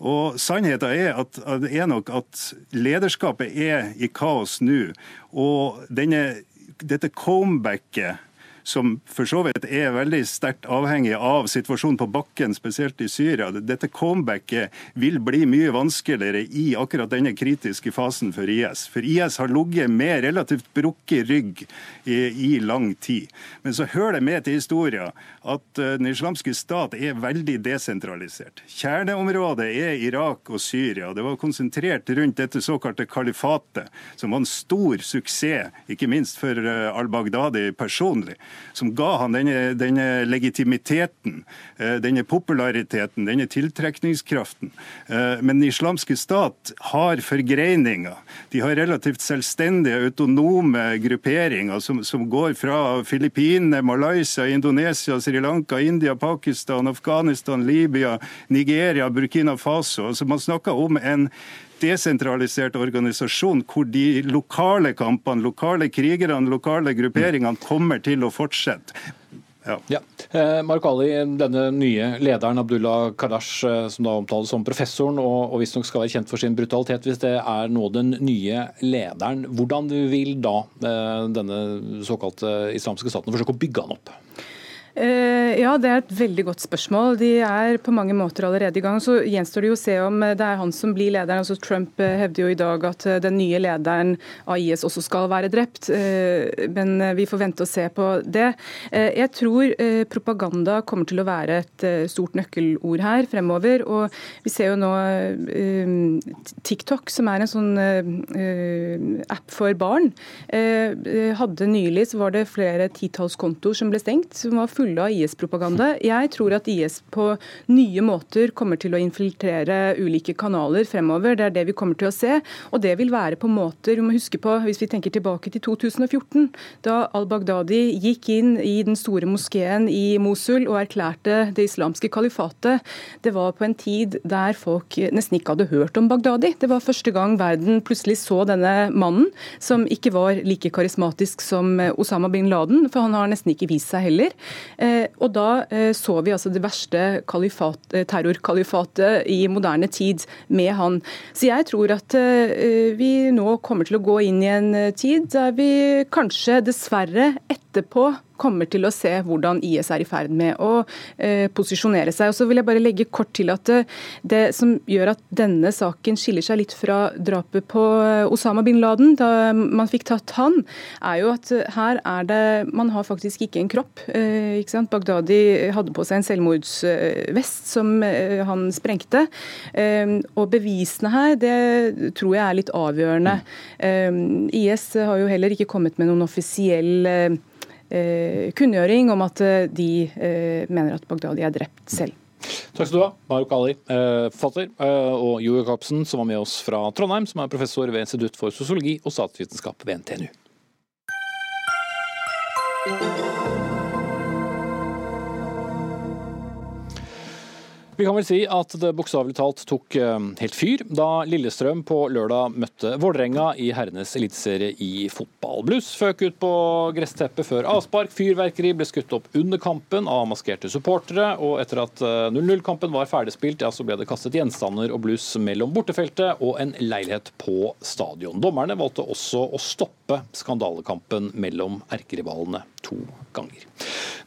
Og Sannheten er, at, er nok at lederskapet er i kaos nå. Og denne, dette comebacket som for så vidt er veldig sterkt avhengig av situasjonen på bakken, spesielt i Syria. Dette comebacket vil bli mye vanskeligere i akkurat denne kritiske fasen for IS. For IS har ligget med relativt brukket rygg i, i, lang tid. Men så hører det med til historien at uh, den islamske stat er veldig desentralisert. Kjerneområdet er Irak og Syria. Det var konsentrert rundt dette såkalte kalifatet, som var en stor suksess, ikke minst for uh, al-Baghdadi personlig som ga han denne, denne legitimiteten, eh, denne populariteten, denne tiltrekningskraften. Eh, men den islamske stat har forgreininger. De har relativt selvstendige, autonome grupperinger som, som går fra Filippinene, Malaysia, Indonesia, Sri Lanka, India, Pakistan, Afghanistan, Libya, Nigeria, Burkina Faso. Altså man snakker om en desentralisert organisasjon hvor de lokale kampene, lokale krigerne, lokale grupperingene kommer til å fortsette. Ja. ja. Eh, Mark Ali, denne nye lederen Abdullah Kadash, eh, som da omtales som professoren, og, og visstnok skal være kjent for sin brutalitet, hvis det er nå den nye lederen, hvordan vil da eh, denne såkalte islamske staten forsøke å bygge han opp? Eh, ja, det er et veldig godt spørsmål. De er på mange måter allerede i gang. Så gjenstår det jo å se om det er han som blir lederen. Altså Trump eh, hevder jo i dag at eh, den nye lederen av IS også skal være drept. Men vi får vente og se på det. Jeg tror propaganda kommer til å være et stort nøkkelord her fremover. Og vi ser jo nå TikTok, som er en sånn app for barn, hadde nylig så var det flere titalls kontoer som ble stengt. som var fulle av IS-propaganda. Jeg tror at IS på nye måter kommer til å infiltrere ulike kanaler fremover. Det er det vi kommer til å se. Og det vil være på måter Vi må huske på, hvis vi tenker tilbake til 2014, da al-Baghdadi gikk inn i den store moskeen i Mosul og erklærte det islamske kalifatet. Det var på en tid der folk nesten ikke hadde hørt om Baghdadi. Det var første gang verden plutselig så denne mannen, som ikke var like karismatisk som Osama bin Laden, for han har nesten ikke vist seg heller. Eh, og da eh, så vi altså det verste eh, terrorkalifatet i moderne tid med han. Så jeg tror at vi nå kommer til å gå inn i en tid der vi kanskje dessverre etterpå kommer til å se hvordan IS er i ferd med å eh, posisjonere seg. Og så vil jeg bare legge kort til at det, eh, det, som gjør at denne saken skiller seg litt fra drapet på eh, Osama bin Laden, da man fikk tatt han, er jo at her er det Man har faktisk ikke en kropp. Eh, ikke sant? Bagdadi hadde på seg en selvmordsvest som eh, han sprengte. Og bevisene her, det tror jeg er litt avgjørende. IS har jo heller ikke kommet med noen offisiell kunngjøring om at eh, de eh, mener at Bagdadi er drept selv. Takk skal du ha, Maruk Ali, forfatter, og Jo Jacobsen, som var med oss fra Trondheim, som er professor ved Institutt for sosiologi og statsvitenskap ved NTNU. Vi kan vel si at det bokstavelig talt tok eh, helt fyr da Lillestrøm på lørdag møtte Vålerenga i herrenes eliteserie i fotball. Bluss føk ut på gressteppet før avspark. Fyrverkeri ble skutt opp under kampen av maskerte supportere. Og etter at 0-0-kampen eh, var ferdigspilt, ja, så ble det kastet gjenstander og bluss mellom bortefeltet og en leilighet på stadion. Dommerne valgte også å stoppe skandalekampen mellom erkerivalene to ganger.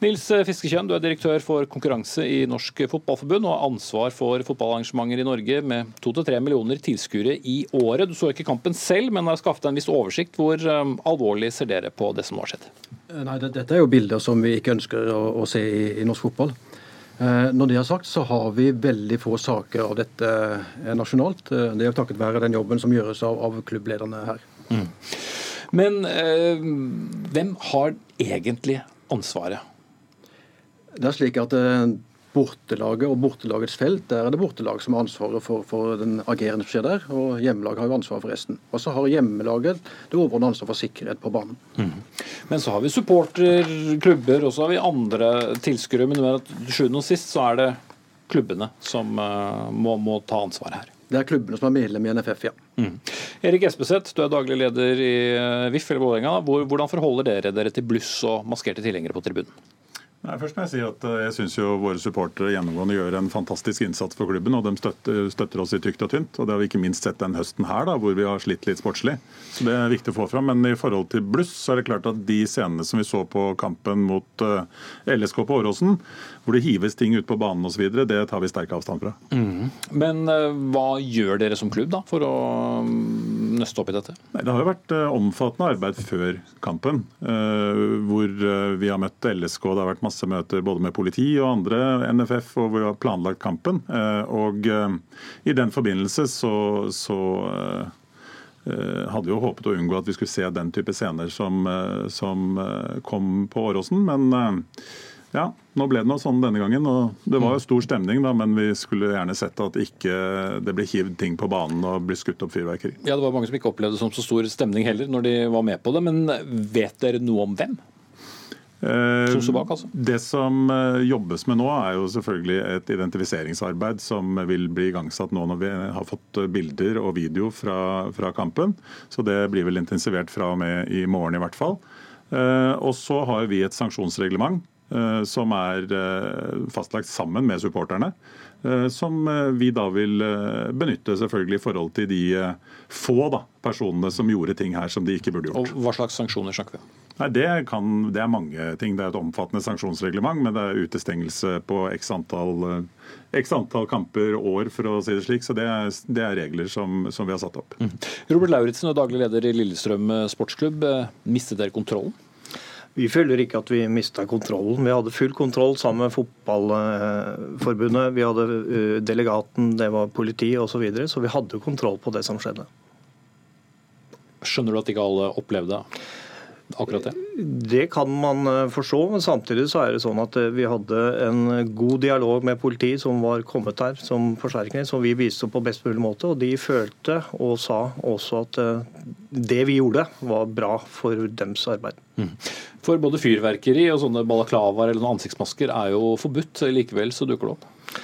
Nils Fiskekjønn, du er direktør for konkurranse i Norsk Fotballforbund og har ansvar for fotballarrangementer i Norge med to til tre millioner tilskuere i året. Du så ikke kampen selv, men har skaffet en viss oversikt. Hvor um, alvorlig ser dere på det som nå har skjedd? Eh, nei, Dette er jo bilder som vi ikke ønsker å, å se i, i, norsk fotball. Eh, når det er sagt, så har vi veldig få saker av dette eh, nasjonalt. Det er jo takket være den jobben som gjøres av, av klubblederne her. Mm. Men eh, hvem har egentlig ansvaret? Det er slik at eh, Bortelaget og bortelagets felt, der er det bortelag som har ansvaret for, for den agerende som skjer der. og Hjemmelaget har jo ansvaret for resten. Og så har hjemmelaget det overordnede ansvaret for sikkerhet på banen. Mm. Men så har vi supporterklubber, og så har vi andre tilskuere. Men til sjuende og sist så er det klubbene som uh, må, må ta ansvaret her. Det er klubbene som er medlem i NFF, ja. Mm. Erik Espeseth, du er daglig leder i eh, VIF eller Vålerenga. Hvordan forholder dere dere til bluss og maskerte tilhengere på tribunen? Nei, først må Jeg si at eh, jeg synes jo våre supportere gjennomgående gjør en fantastisk innsats for klubben. og De støtter, støtter, oss i tykt og tynt. og Det har vi ikke minst sett den høsten her, da, hvor vi har slitt litt sportslig. Så Det er viktig å få fram. Men i forhold til bluss, så er det klart at de scenene som vi så på kampen mot uh, LSK på Åråsen, hvor det hives ting ut på banen osv., det tar vi sterk avstand fra. Mm. Men uh, hva gjør dere som klubb da, for å nøste opp i dette? Nei, det har jo vært uh, omfattende arbeid før kampen, hvor vi har møtt LSK. det har vært masse møter både med politi og andre NFF, og vi har planlagt kampen. Eh, og eh, I den forbindelse så, så eh, hadde jo håpet å unngå at vi skulle se den type scener som, som kom på Åråsen. Men ja, nå ble det noe sånn denne gangen. og Det var jo stor stemning, da, men vi skulle gjerne sett at ikke det ble hivd ting på banen og ble skutt opp fyrverkeri. Ja, Det var mange som ikke opplevde det som så stor stemning heller når de var med på det. Men vet dere noe om hvem? Bak, altså. Det som eh, jobbes med nå, er jo selvfølgelig et identifiseringsarbeid som vil bli igangsatt nå når vi har fått bilder og video fra, fra kampen. Så det blir vel intensivert fra og med i morgen i hvert fall. Eh, og så har vi et sanksjonsreglement som er fastlagt sammen med supporterne. Som vi da vil benytte selvfølgelig i forhold til de få da, personene som gjorde ting her som de ikke burde gjort. Og Hva slags sanksjoner snakker vi om? Nei, det, kan, det, er mange ting. Det er et omfattende sanksjonsreglement, men det er utestengelse på x antall, x antall kamper år, for å si det slik. Så det er, det er regler som, som, vi har satt opp. Mm. Robert Lauritzen, daglig leder i Lillestrøm sportsklubb. Mistet dere kontrollen? Vi føler ikke at vi mista kontrollen. Vi hadde full kontroll sammen med Fotballforbundet. Vi hadde eh, delegaten, det var politi osv. Så, videre, så vi hadde kontroll på det som skjedde. Skjønner du at ikke alle opplevde akkurat det? Det kan man eh, forstå, men samtidig så er det sånn at eh, vi hadde en god dialog med politiet som var kommet her som forsterkning, som vi bisto på best mulig måte. Og de følte og sa også at det vi gjorde var bra for dems arbeid. Mm. For både fyrverkeri og sånne balaklavaer eller noen ansiktsmasker er jo forbudt. Likevel så dukker det opp?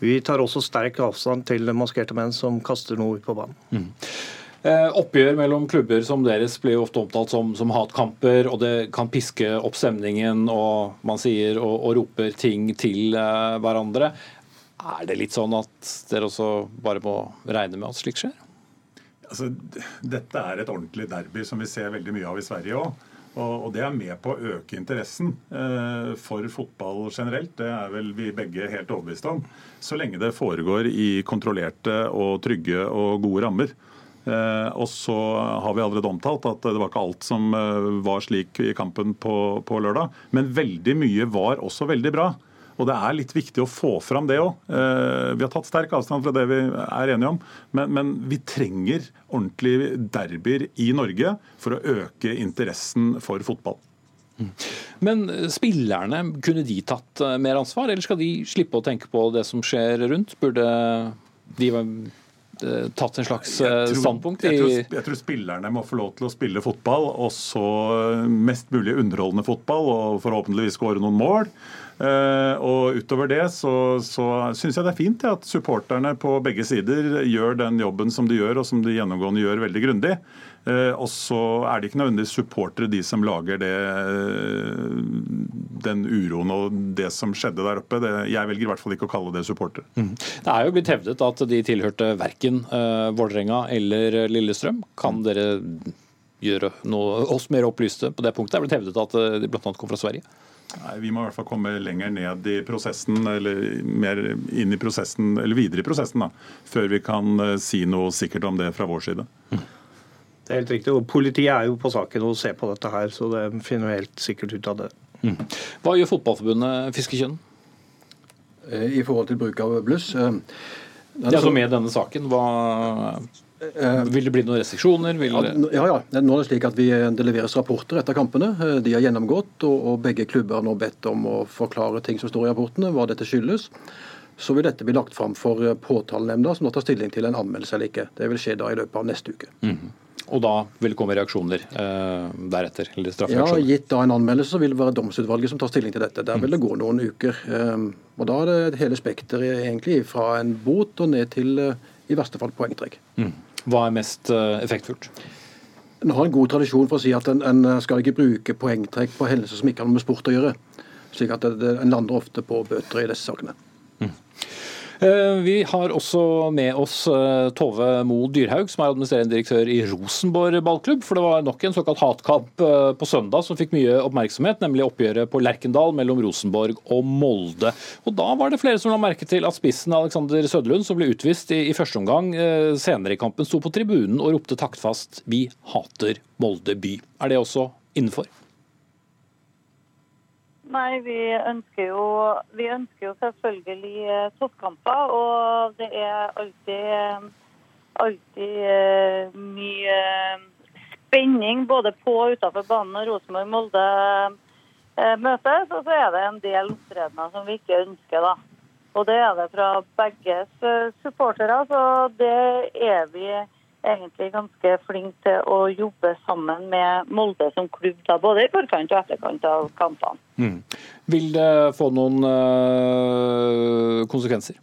Vi tar også sterk avstand til maskerte menn som kaster noe ut på banen. Mm. Eh, oppgjør mellom klubber som deres blir jo ofte omtalt som, som, hatkamper, og det kan piske opp stemningen, og man sier og, og roper ting til eh, hverandre. Er det litt sånn at dere også bare må regne med at slikt skjer? Altså, dette er et ordentlig derby som vi ser veldig mye av i Sverige òg. Og, det er med på å øke interessen eh, for fotball generelt. Det er vel vi begge helt overbevist om. Så lenge det foregår i kontrollerte og trygge og gode rammer. Eh, og så har vi allerede omtalt at det var ikke alt som eh, var slik i kampen på, på lørdag. Men veldig mye var også veldig bra. Og det er litt viktig å få fram det òg. Eh, vi har tatt sterk avstand fra det vi er enige om, men, men vi trenger ordentlige derbyer i Norge for å øke interessen for fotball. Mm. Men spillerne, kunne de tatt mer ansvar, eller skal de slippe å tenke på det som skjer rundt? Burde de Eh, tatt en slags jeg tror, standpunkt? Jeg tror, jeg tror, spillerne må få lov til å spille fotball, og så mest mulig underholdende fotball, og forhåpentligvis skåre noen mål. Uh, og utover det så, så syns jeg det er fint ja, at supporterne på begge sider gjør den jobben som de gjør, og som de gjennomgående gjør veldig grundig. Uh, og så er det ikke nødvendigvis supportere de som lager det, den uroen og det som skjedde der oppe. Det, jeg velger i hvert fall ikke å kalle det supportere. Mm. Det er jo blitt hevdet at de tilhørte verken uh, Vålerenga eller Lillestrøm. Kan dere gjøre noe, oss mer opplyste på det punktet? Det er blitt hevdet at de bl.a. kom fra Sverige. Nei, Vi må i hvert fall komme lenger ned i prosessen, eller mer inn i prosessen, eller videre i prosessen, da, før vi kan eh, si noe sikkert om det fra vår side. Det er helt riktig. og Politiet er jo på saken og ser på dette her, så det finner vi helt sikkert ut av det. Mm. Hva gjør Fotballforbundet Fiskekjønn? Eh, I forhold til bruk av bluss? Altså, ja, så med denne saken, hva Eh, vil det bli noen restriksjoner? Vil... Ja, ja. Nå er det slik at vi, eh, Det leveres rapporter etter kampene. Eh, de er gjennomgått, og, begge klubber har nå bedt om å forklare ting som står i rapportene, hva dette skyldes. Så vil dette bli lagt fram for påtalenemnda, som da tar stilling til en anmeldelse eller ikke. Det vil skje da i løpet av neste uke. Mm. Og da vil det komme reaksjoner eh, deretter? eller Ja, Gitt da en anmeldelse, så vil det være domsutvalget som tar stilling til dette. Der vil det gå noen uker. Eh, og Da er det hele spekteret egentlig fra en bot og ned til eh, i verste fall poengtrekk. Mm. Hva er mest eh, effektfullt? En har en god tradisjon for å si at en, en skal ikke bruke poengtrekk på hendelser som ikke har noe med sport å gjøre. Slik at det, det, En lander ofte på bøter i disse sakene. Eh, vi har også med oss eh, Tove Mo Dyrhaug, som er administrerende direktør i Rosenborg ballklubb. For det var nok en såkalt hatkamp eh, på søndag som fikk mye oppmerksomhet, nemlig oppgjøret på Lerkendal mellom Rosenborg og Molde. Og Da var det flere som la merke til at spissen Alexander Søderlund, som ble utvist i, i første omgang, senere i kampen sto på tribunen og ropte taktfast 'Vi hater Molde by'. Er det også innenfor? Nei, vi ønsker jo, vi ønsker jo selvfølgelig eh, toppkamper. Og det er alltid, alltid eh, mye spenning både på og utenfor banen når Rosenborg-Molde eh, møtes. Og så er det en del opptredener som vi ikke ønsker, da. Og det er det fra begges supportere. Så det er vi egentlig ganske flink til å jobbe sammen med Molde som klubb, da, både i forkant og etterkant av kampene. Mm. Vil det få noen øh, konsekvenser?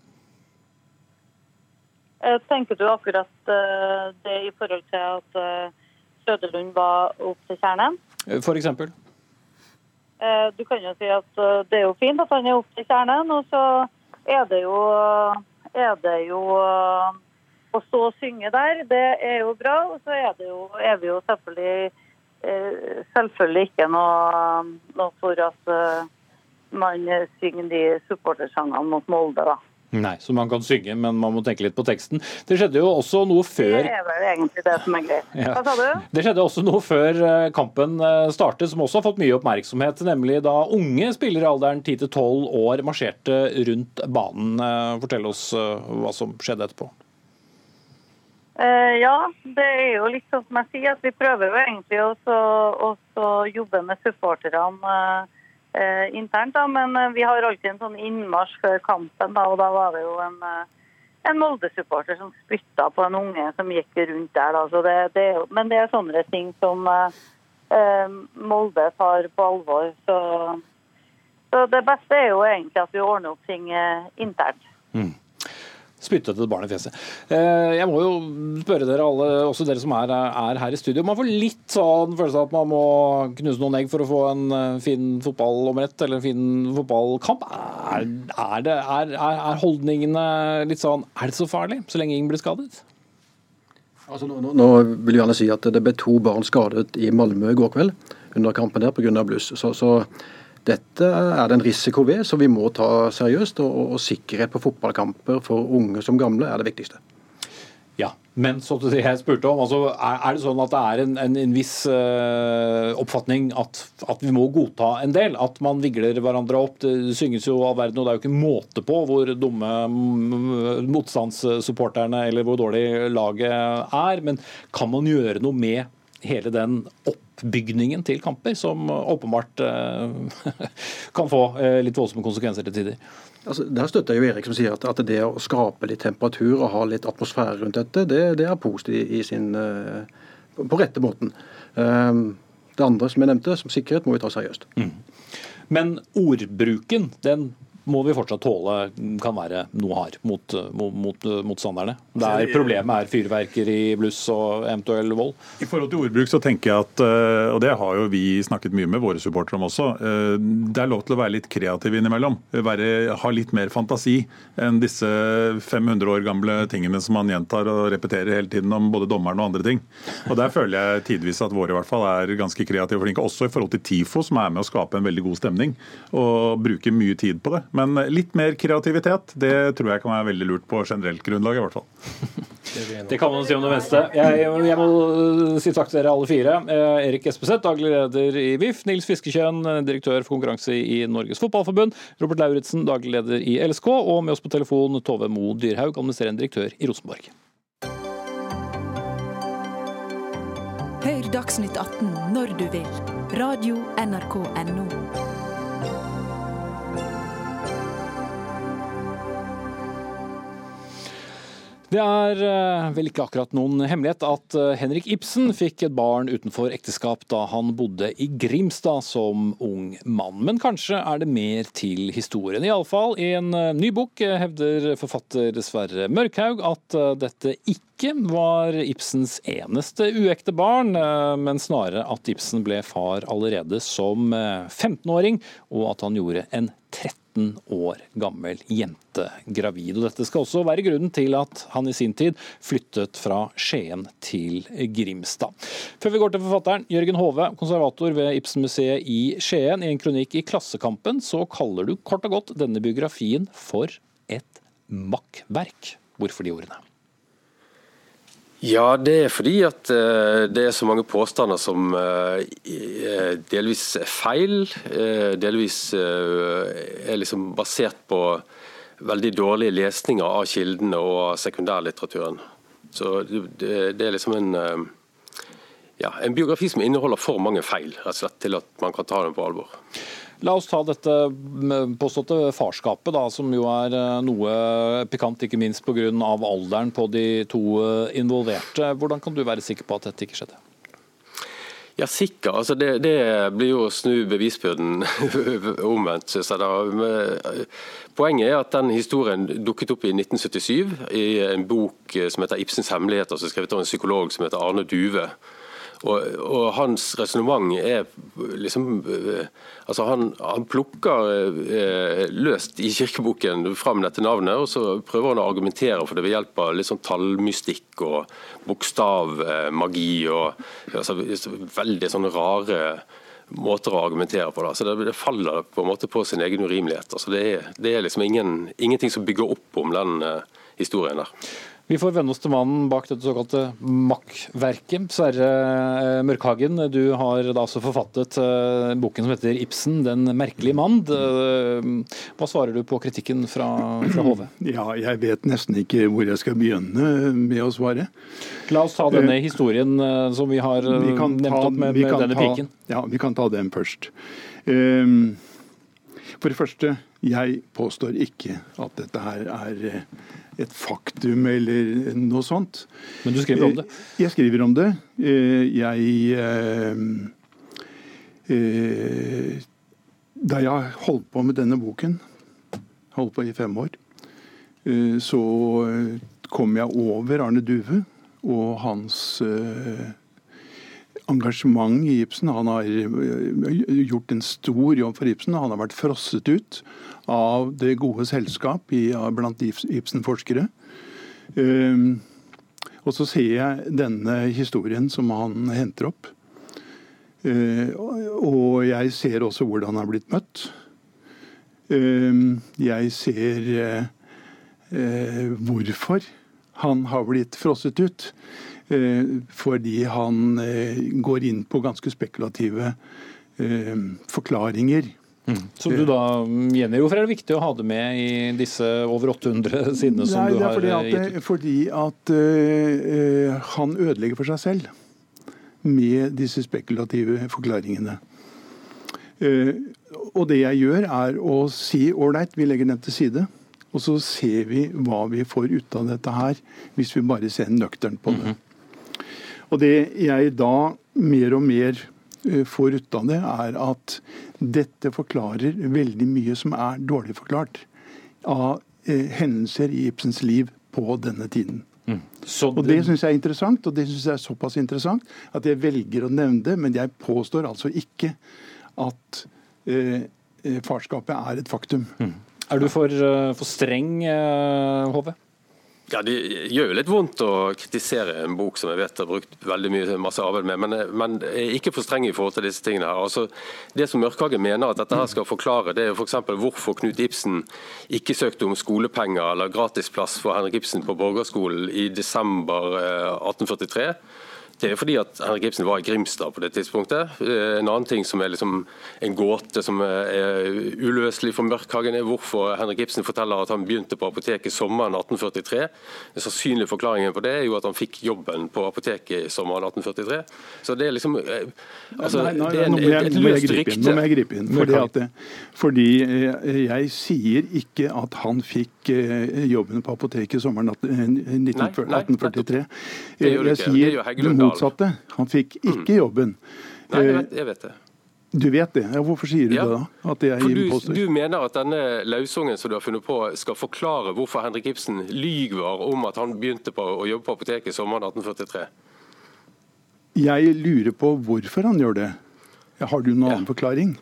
Eh, tenker du akkurat øh, det i forhold til at øh, Søderlund var opp til kjernen? For eksempel? Du kan jo si at det er jo fint at han er opp til kjernen, og så er det jo, er det jo å stå og synge der, det er jo bra. Og så er, det jo, er vi jo selvfølgelig, eh, selvfølgelig ikke noe, noe for at eh, man synger de supportersangene mot Molde, da. Nei, så man kan synge, men man må tenke litt på teksten. Det skjedde jo også noe før Det er vel egentlig det som er greit. Hva sa du? Det skjedde også noe før eh, kampen startet, som også har fått mye oppmerksomhet. Nemlig da unge spillere i alderen 10-12 år marsjerte rundt banen. Fortell oss hva som skjedde etterpå. Eh, ja, det er jo litt sånn som jeg sier, at vi prøver jo egentlig også jobbe med supporterne eh, internt. da, Men eh, vi har alltid en sånn innmarsj før kampen, da, og da var det jo en, eh, en Molde-supporter som spytta på en unge som gikk rundt der. Det, det men det er sånne ting som eh, Molde tar på alvor. Så, så det beste er jo egentlig at vi ordner opp ting eh, internt. Spyttet et barn i fjeset. Eh, Jeg må jo spørre dere alle, også dere som er, er her i studio. Man får litt sånn følelse av at man må knuse noen egg for å få en eh, fin fotballomrett eller en fin fotballkamp. Er, er, det, er er holdningene litt sånn Er det så farlig, så lenge ingen blir skadet? Altså, nå, nå- nå vil jeg gjerne si at det ble to barn skadet i Malmö i går kveld under kampen der pga. bluss. Så, så dette er det en risiko ved som vi må ta seriøst. Og, og, sikkerhet på fotballkamper for unge som gamle er det viktigste. Ja, men det jeg spurte om, altså, er det sånn at det er en, en, en viss uh, oppfatning at, at vi må godta en del? At man vigler hverandre opp? Det synges jo all verden, og det er jo ikke måte på hvor dumme mm, motstandssupporterne eller hvor dårlig laget er. Men kan man gjøre noe med hele den oppbygningen til kamper, som åpenbart eh, kan få eh, litt voldsomme konsekvenser til tider? Altså, der støtter jeg jo Erik som sier at, at det å skape litt temperatur og ha litt atmosfære rundt dette, det, det er positivt i sin, eh, på, rette måten. Um, det andre som jeg nevnte, som sikkerhet, må vi ta seriøst. Men ordbruken, den må vi fortsatt tåle kan være noe hard mot, mot, mot. Der problemet er fyrverkeri, bluss og eventuell vold. I forhold til ordbruk så tenker jeg at, eh, og det har jo vi snakket mye med våre supportere om også, eh, det er lov til å være litt kreativ innimellom. Være, ha litt mer fantasi enn disse 500 år gamle tingene som man gjentar og repeterer hele tiden om både dommeren og andre ting. Og Der føler jeg tidvis at våre i hvert fall er ganske kreative og flinke, også i forhold til TIFO, som er med å skape en veldig god stemning og bruker mye tid på det. Men litt mer kreativitet, det tror jeg kan være veldig lurt på generelt grunnlag i hvert fall. Det kan man si om det meste. Jeg, jeg må si takk til dere alle fire. Eh, Erik Espeseth, daglig leder i VIF. Nils Fiskekjønn, direktør for konkurranse i Norges Fotballforbund. Robert Lauritzen, daglig leder i LSK. Og med oss på telefon Tove Mo Dyrhaug, administrerende direktør i Rosenborg. Hør Dagsnytt 18 når du vil. Radio NRK Radio.nrk.no. Det er eh, vel ikke akkurat noen hemmelighet at eh, Henrik Ibsen fikk et barn utenfor ekteskap da han bodde i Grimstad som ung mann. Men kanskje er det mer til historien. Iallfall i en eh, ny bok hevder forfatter Sverre Mørkhaug at dette ikke var Ibsens eneste uekte barn, men snarere at Ibsen ble far allerede som 15-åring, og at han gjorde en 13 år gammel jente gravid. Og dette skal også være grunnen til at han i sin tid flyttet fra Skien til Grimstad. Før vi går til forfatteren, Jørgen Hove, konservator ved Ibsenmuseet i Skien. I en kronikk i Klassekampen så kaller du kort og godt denne biografien for et makkverk. Hvorfor de ordene? Ja, det er fordi at uh, det er så mange påstander som uh, delvis er feil. Delvis er liksom basert på veldig dårlige lesninger av kildene og av sekundærlitteraturen. Så det er liksom en ja, en biografi som inneholder for mange feil rett og slett, til at man kan ta den på alvor. La oss ta dette påståtte farskapet, da, som jo er noe pikant, ikke minst pga. alderen på de to involverte. Hvordan kan du være sikker på at dette ikke skjedde? Ja, sikker. Altså det, det, blir jo å snu bevisbyrden omvendt, synes jeg. da. Poenget er at den historien dukket opp i 1977 i en bok som heter 'Ibsens hemmeligheter', som er skrevet av en psykolog som heter Arne Duve. Og, og hans resonnement er liksom Altså han, han plukker eh, løst i kirkeboken fram dette navnet, og så prøver han å argumentere for det ved hjelp av litt sånn tallmystikk og bokstavmagi. og altså, Veldig sånne rare måter å argumentere på. Da. Så det, det, faller på en måte på sin egen urimelighet. Altså, det, er, det er liksom ingen, ingenting som bygger opp om den eh, historien der. Vi får venne oss til mannen bak dette såkalte makkverket. Sverre eh, Mørkhagen, du har da altså forfattet eh, boken som heter 'Ibsen den merkelige mann'. Eh, hva svarer du på kritikken fra, fra HV? Ja, jeg vet nesten ikke hvor jeg skal begynne med å svare. La oss ta denne historien som vi har vi nevnt opp med, med denne piken. Ja, vi kan ta den først. Um, for det første, jeg påstår ikke at dette her er et faktum eller noe sånt. Men du skriver om det? Eh, jeg skriver om det. Eh, jeg eh, Da jeg holdt på med denne boken, holdt på i fem år, så kom jeg over Arne Duve og hans engasjement i Ibsen. Han har gjort en stor jobb for Ibsen. Han har vært frosset ut av det gode selskap i, blant Ibsen-forskere. Um, og så ser jeg denne historien som han henter opp. Uh, og jeg ser også hvordan han har blitt møtt. Uh, jeg ser uh, hvorfor han har blitt frosset ut. Fordi han går inn på ganske spekulative forklaringer Mm. Som du da gjengir. Hvorfor er det viktig å ha det med i disse over 800 sidene som Nei, du har gitt ut? Fordi at uh, han ødelegger for seg selv med disse spekulative forklaringene. Uh, og det jeg gjør, er å si ålreit, vi legger den til side. Og så ser vi hva vi får ut av dette her, hvis vi bare ser nøkternt på det. Mm -hmm. Og det jeg da mer og mer Eh, får ut av det, er at dette forklarer veldig mye som er dårlig forklart av eh, hendelser i Ibsens liv på denne tiden. Mm. og Det syns jeg er interessant, og det synes jeg er såpass interessant at jeg velger å nevne det. Men jeg påstår altså ikke at eh, eh farskapet er et faktum. Mm. Er du for, for streng, Hove? Ja, Det gjør jo litt vondt å kritisere en bok som jeg vet har brukt veldig mye masse arbeid med, men, men ikke for streng i forhold til disse tingene. her. Altså, det som Mørkhagen mener at dette her skal forklare, det er f.eks. hvorfor Knut Ibsen ikke søkte om skolepenger eller gratisplass for Henrik Ibsen på borgerskolen i desember 1843. Eh, det er fordi at Henrik Ibsen var i Grimstad på det tidspunktet. Eh, en annen ting som er liksom en gåte som er uløselig for Mørkhagen, er hvorfor Henrik Ibsen forteller at han begynte på apoteket sommeren 1843. Den sannsynlige forklaringen på det er jo at han fikk jobben på apoteket i sommeren 1843. Så det er liksom eh, altså, nei, nei, det er en, et løst rykte. Nå må jeg gripe inn. Fordi, at, fordi eh, jeg sier ikke at han fikk jobben på apoteket sommeren 1843. Jeg sier det motsatte. Han fikk ikke mm. jobben. Nei, jeg vet, jeg vet det. Du vet det. Ja, hvorfor sier du ja. det da? At det er For du, du, mener at denne lausungen som du har funnet på, skal forklare hvorfor Henrik Ibsen lyver om at han begynte på å jobbe på apoteket sommeren 1843? Jeg lurer på hvorfor han gjør det. Har du noen ja. annen forklaring?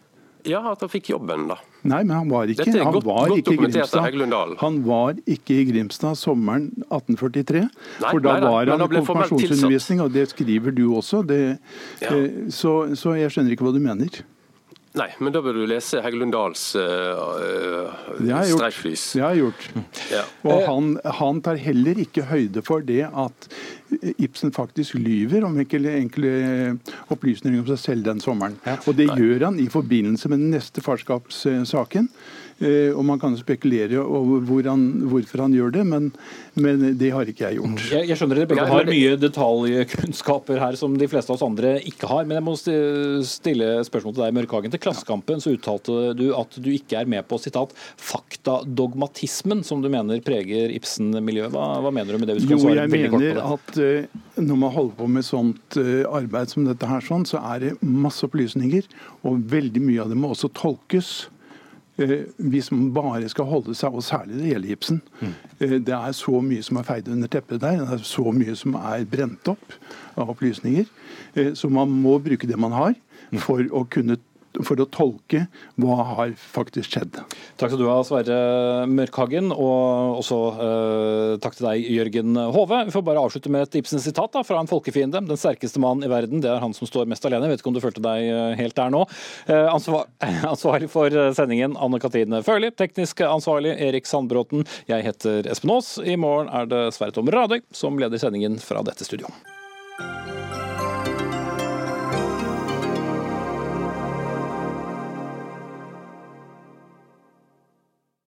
Ja, at han fikk jobben, da. Nei, men han var ikke, han godt, var godt ikke i Grimstad. Han var ikke i Grimstad sommeren 1843. Nei, for da nei, var han i konfirmasjonsundervisning, og det skriver du også. Det, ja. eh, så, så jeg skjønner ikke hva du mener. Nei, men da bør du lese Heggelund Dahls uh, streiflys. Det har jeg gjort. Ja. Og han, han, tar heller ikke høyde for det at Ibsen faktisk lyver om enkle, enkle opplysninger om seg selv den sommeren. Ja. Og det Nei. gjør han i forbindelse med den neste farskapssaken. Eh, og Man kan spekulere over hvor han, hvorfor han gjør det, men, men, det har ikke jeg gjort. Jeg, jeg skjønner dere begge har mye detaljkunnskaper her som de fleste av oss andre ikke har. Men jeg må stille spørsmål til deg, Mørkhagen. Til Klassekampen så uttalte du at du ikke er med på sitat, faktadogmatismen som du mener preger Ibsen-miljøet. Hva, hva, mener du med det? jo, jeg mener at uh, når man holder på med sånt uh, arbeid som dette her, sånn, så er det masse opplysninger. Og veldig mye av det må også tolkes Eh, hvis man bare skal holde seg, og særlig det gjelder gipsen. Eh, Det er så mye som er feid under teppet der. Det er så mye som er brent opp av opplysninger. Eh, Så man må bruke det man har for å kunne for å tolke hva har faktisk skjedd. Takk skal du ha, Sverre Mørkhagen, og også eh, takk til deg, Jørgen Hove. Vi får bare avslutte med et Ibsen-sitat fra en folkefiende. Den sterkeste mann i verden, det er han som står mest alene. Jeg vet ikke om du følte deg eh, helt der nå. Eh, ansvar, ansvarlig for sendingen, Anne Katrine Førli. Teknisk ansvarlig, Erik Sandbråten. Jeg heter Espen Aas. I morgen er det Sverre Tom Radøy som leder sendingen fra dette studioet.